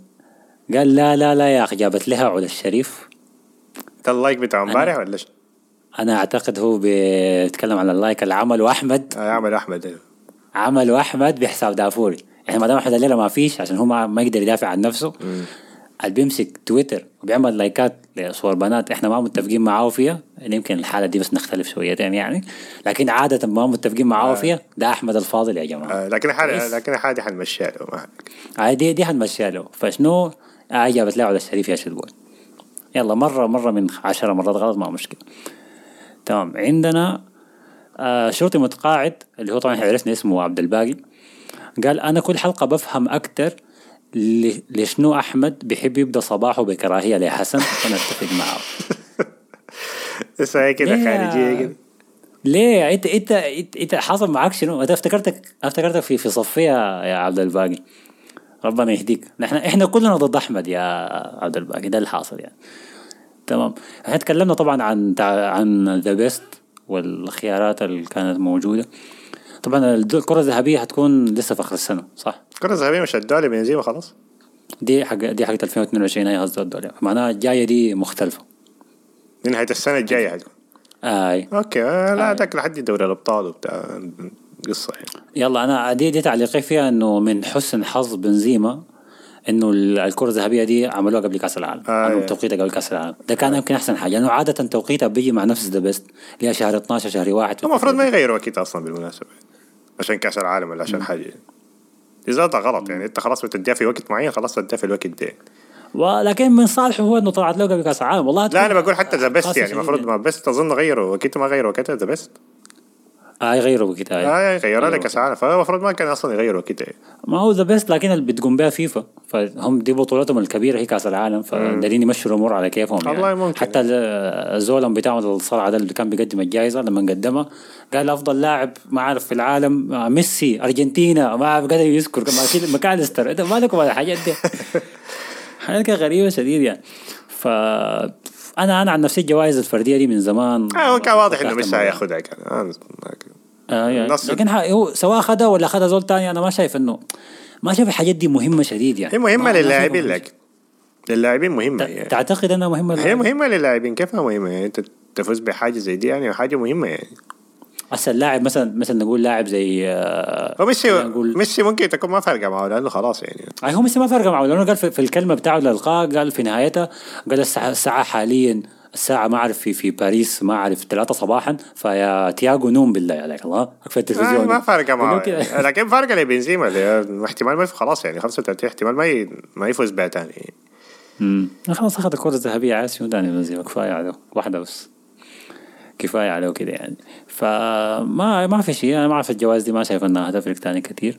قال لا لا لا يا أخي جابت لها علا الشريف. ده اللايك بتاع امبارح ولا شو؟ أنا أعتقد هو بيتكلم على اللايك اللي عمله احمد آه، يعمل أحمد أيوه. عمله احمد بحساب دافوري. يعني ما دام احمد الليلة ما فيش عشان هو ما, ما يقدر يدافع عن نفسه. اللي بيمسك تويتر وبيعمل لايكات لصور بنات إحنا ما متفقين معاه فيها يمكن الحالة دي بس نختلف شويتين يعني. لكن عادة ما متفقين معاه فيها ده أحمد الفاضل يا جماعة. آه، لكن كويس. لكن حالي حنمشيها له ما هاي دي دي حنمشيها له. فشنو؟ آه له على الشريف يا شدوان. يلا مرة مرة من عشرة مرات غلط ما مشكلة. تمام عندنا آه شرطي متقاعد اللي هو طبعا عرفنا اسمه عبد الباقي. قال أنا كل حلقة بفهم أكتر ل- لشنو أحمد بيحب يبدأ صباحه بكراهية؟ لحسن فانا أتفق معه. هي كده؟ خارجيه كده ليه انت انت انت, حاصل معك شنو؟ أنت افتكرتك افتكرتك في في صفية يا عبد الباقي. ربنا يهديك. نحن إحنا كلنا ضد أحمد يا عبد الباقي. ده اللي حاصل يعني. تمام. إحنا تكلمنا طبعا عن عن ذا بيست والخيارات اللي كانت موجودة. طبعا الكرة الذهبية هتكون لسه في آخر السنة صح؟ الكرة الذهبية مش ادوها لبنزيما خلاص؟ دي حق دي حقت 2022 هي قصدي الدولار معناها الجاية دي مختلفة. دي نهاية السنة الجاية حتكون آي. okay آه، لا ذاك لحد دوري الأبطال وبتاع قصة يعني. يلا أنا دي دي تعليقي فيها إنه من حسن حظ بنزيما إنه ال- الكرة الذهبية دي عملوها قبل كأس العالم. آه، عملوا إيه. توقيتها قبل كأس العالم. ده كان يمكن أحسن حاجة لأنه عادة توقيتها بيجي مع نفس ذا بيست اللي هي شهر 12 شهر واحد. المفروض ما يغيروا وقت أصلا بالمناسبة عشان كأس العالم ولا عشان حاجة. إذا ده غلط يعني أنت خلاص بتديها في وقت معين خلاص تديها في الوقت ده. ولكن من صالحه هو إنه طلعت له قبل كأس العالم. والله لا أنا بقول حتى The Best يعني المفروض ما Best أظن غيروا وقته ما غيروا وقتها The Best آه يغيروا بكده آه. غيروا أيوة. لك كاس العالم فالمفروض ما كان أصلا يغيروا وقتها ما هو The Best لكن اللي بتقوم بها فيفا. فهم دي بطولتهم الكبيرة هي كاس العالم فدارين يمشوا الأمور على كيفهم يعني. ممكن. حتى ال- الزولم بتاعهم الصرعه ده اللي كان بيقدم الجائزة لما قدمها قال أفضل لاعب ما أعرف في العالم آه، ميسي أرجنتينا ما أعرف قدر يذكر ماكاليستر. انت مالكم على الحاجات دي. حاجات غريبة شديد يعني. ف أنا أنا عن نفسي الجوائز الفردية دي من زمان آه هو كان واضح فتحت مش. هياخدها كان. آه، آه يعني لكن هو سواء أخذها ولا أخذها زول تاني أنا ما شايف انه ما شايف الحاجات دي مهمة شديد يعني. هي ما للاعبين لكن للاعبين مهمة ت- يعني. تعتقد إنها مهمة هي مهمة للاعبين. كيف ما مهمة؟ يعني أنت تفوز بحاجة زي دي يعني حاجة مهمة يعني. هسه اللاعب مثلا مثلا نقول لاعب زي آه، هو ميسي نقول ميسي ممكن تكون ما فارقة معه لأنه خلاص يعني. أي هو ميسي ما فرق معه لأنه قال في, في الكلمة بتاعه للقاء قال في نهايتها قال الساعة, الساعة حاليا الساعة ما أعرف في في باريس ما أعرف ثلاثة صباحا فيا تياجو نوم بالله عليك الله. في التلفزيون. ما فارقة معه. لكن فارقة لبنزيما احتمال ما خلاص يعني 35 احتمال ما ي... ما يفوز بها تاني. امم خلاص أخذ الكرة الذهبية عايز شنو تاني بنزيما كفاية عليه واحدة بس. كفاية عليه كده يعني. فما ما في شيء أنا ما أعرف الجوائز دي ما شايف إنها هتفرق تاني كتير.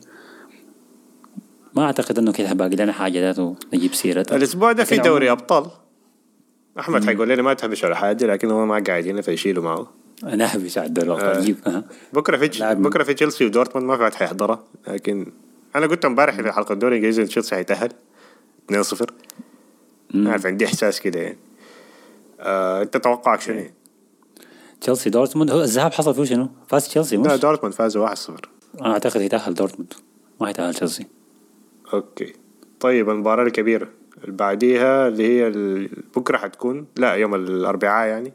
ما أعتقد إنه كده باقي لنا حاجة ذاته نجيب سيرتها الأسبوع ده في دوري عموماً أبطال. أحمد حيقول لنا ما تهبش ولا حاجة لكن هو ما قاعدين فيشيلوا معه. نهبش على الدوري آه. الابطال أها. بكرة في بكرة في تشيلسي ودورتموند ما في واحد حيحضرها لكن أنا قلت امبارح في حلقة الدوري الإنجليزي إن تشيلسي حيتأهل 2-0 عارف عندي إحساس كده يعني. آه، أنت توقعك شنو؟ تشيلسي دورتموند. هو الذهاب حصل فيه شنو؟ فاز تشيلسي لا مش؟ دورتموند فازوا 1-0 أنا أعتقد يتأهل دورتموند. ما يتأهل تشيلسي. أوكي. طيب المباراة الكبيرة اللي بعديها اللي هي بكرة حتكون لا يوم الأربعاء يعني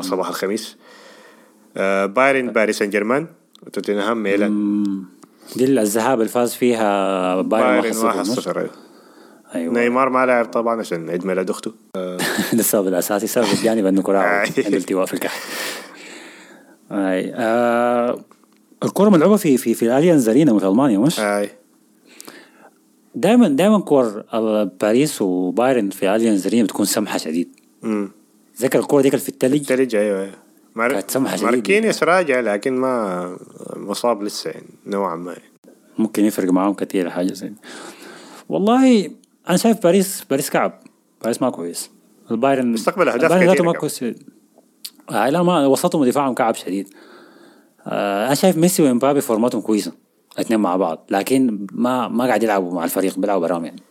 صباح الخميس. آه بايرن باريس سان جيرمان وتوتنهام ميلان. دي الذهاب اللي فاز فيها بايرن بايرن 1-0 1-0 أيوة. أيوه نيمار ما لعب طبعا عشان عيد ميلاد أخته ده السبب الأساسي السبب الجانب انه كراعه أي. عنده التواء في الكاحل أي آه الكرة ملعوبة في في في الأليانز أرينا في ألمانيا مش؟ أي دائما دائما كور باريس وبايرن في اليانز أرينا بتكون سمحة شديد امم ذكر الكرة ديك في التلج تلج أيوه أيوه مار... كانت سمحة شديد. ماركينيوس راجع لكن ما مصاب لسه يعني نوعا ما يعني. ممكن يفرق معاهم كثير حاجة زي. والله أنا شايف باريس باريس كعب باريس ما كويس. البايرن استقبل البايرن ذاته كثيرة ما. كويس. آه لا ما وسطهم ودفاعهم كعب شديد. آه أنا شايف ميسي وإمبابي فورماتهم كويسة الاثنين مع بعض لكن ما ما قاعد يلعبوا مع الفريق بيلعبوا براهم يعني.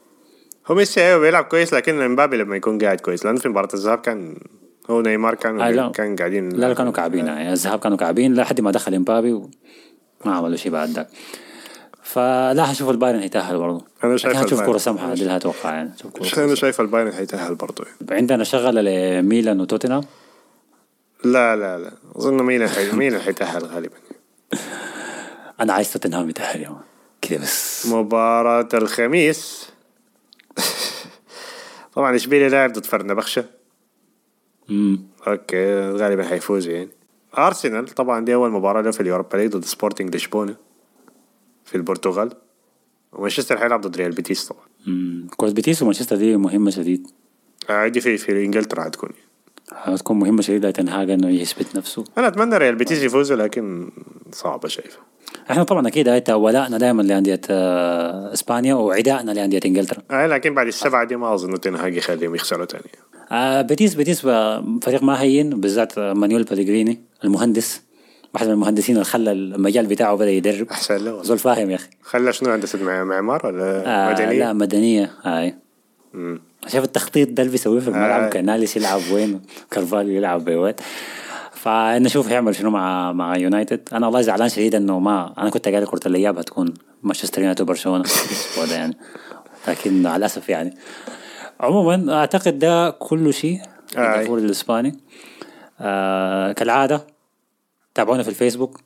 هو ميسي أيوه بيلعب كويس لكن إمبابي لما يكون قاعد كويس لأنه في مباراة الذهاب كان هو نيمار كانوا آه لا. كان قاعدين لا لا كانوا كعبين يعني الذهاب كانوا كعبين لحد ما دخل إمبابي وما عملوا شيء بعد ذاك. فلا هشوف البايرن هيتأهل برضه أنا شايف البايرن. كرة سمحة دي اللي أتوقع يعني أنا شايف البايرن هيتأهل برضه يعني. عندنا شغلة لميلان وتوتنهام؟ لا لا لا. أظن ميلان حي... ميلان حيتاهل غالبا. أنا عايز توتنهام يتأهل يا. كده بس. مباراة الخميس. طبعا إشبيليا لاعب ضد فرنبخشة. امم أوكي غالبا حيفوز يعني. أرسنال طبعا دي أول مباراة له في ال Europa League ضد سبورتنج لشبونة. في البرتغال. ومانشستر حيلعب ضد ريال بيتيس طبعا. كرة بيتيس ومانشستر دي مهمة شديد. آه، دي في في إنجلترا حتكون هتكون مهمة شديد لتنهاج إنه يثبت نفسه. أنا أتمنى ريال بيتيس يفوزوا لكن صعبة شايفه إحنا طبعا أكيد هاي ولائنا دائما لأندية آه، إسبانيا وعدائنا لأندية إنجلترا. آه لكن بعد السبعة دي ما أظن تنهاج يخليهم يخسروا تاني. آه بيتيس بيتيس فريق ما هين بالذات مانويل بلغريني المهندس. واحد من المهندسين اللي خلى المجال بتاعه بدأ يدرب. أحسن له. زول فاهم يا أخي. خلى شنو هندسة مع- معمار ولا آه مدنية؟ لا مدنية. هاي. مم. شايف التخطيط ده اللي بيسويه في الملعب؟ آه. كناليس يلعب وين؟ كارفاليو يلعب بوين فنشوف هيعمل شنو مع مع يونايتد. أنا والله زعلان شديد إنه ما أنا كنت قايل كرة الإياب هتكون مانشستر يونايتد وبرشلونة. ده يعني. لكن مع الأسف يعني. عموما أعتقد ده كل شيء في آه. الدوري الإسباني. آه كالعادة تابعونا في الفيسبوك.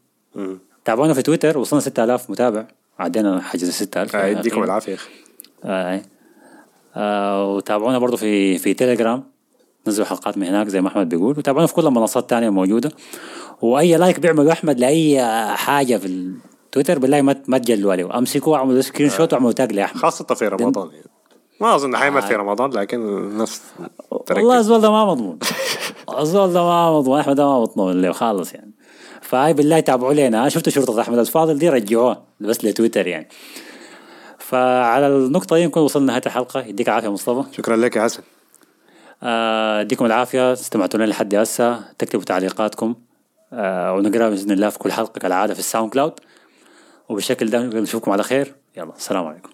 تابعونا في تويتر وصلنا 6000 متابع. عدينا حاجز 6000 آه يديكم العافية يا أخي. آه. آه. وتابعونا برضو في في تيليجرام نزلوا حلقات من هناك زي ما أحمد بيقول. وتابعونا في كل المنصات الثانية موجوده وأي like بيعملوا أحمد لأي حاجة في التويتر بالله ما ما تجلوا عليه. أمسكوه اعملوا screenshot واعملوا tag لأحمد. خاصة في رمضان يعني. ما أظن حيمثل في رمضان لكن تركز. والله الزول ده ما مضمون. الزول ده ما مضمون. أحمد ده ما مضمون له خالص يعني. فهاي بالله تابعوا لنا شفتوا شرطة أحمد الفاضل دي رجعوها بس لتويتر يعني. فعلى النقطة دي نكون وصلنا نهايه الحلقة. يديك العافية مصطفى. شكرا لك يا حسن آه، يديكم العافية. استمعتوا لنا لحد هسه. تكتبوا تعليقاتكم. آه، ونقرأ بإذن الله في كل حلقة كالعادة في ال SoundCloud. وبالشكل ده نشوفكم على خير. يلا السلام عليكم.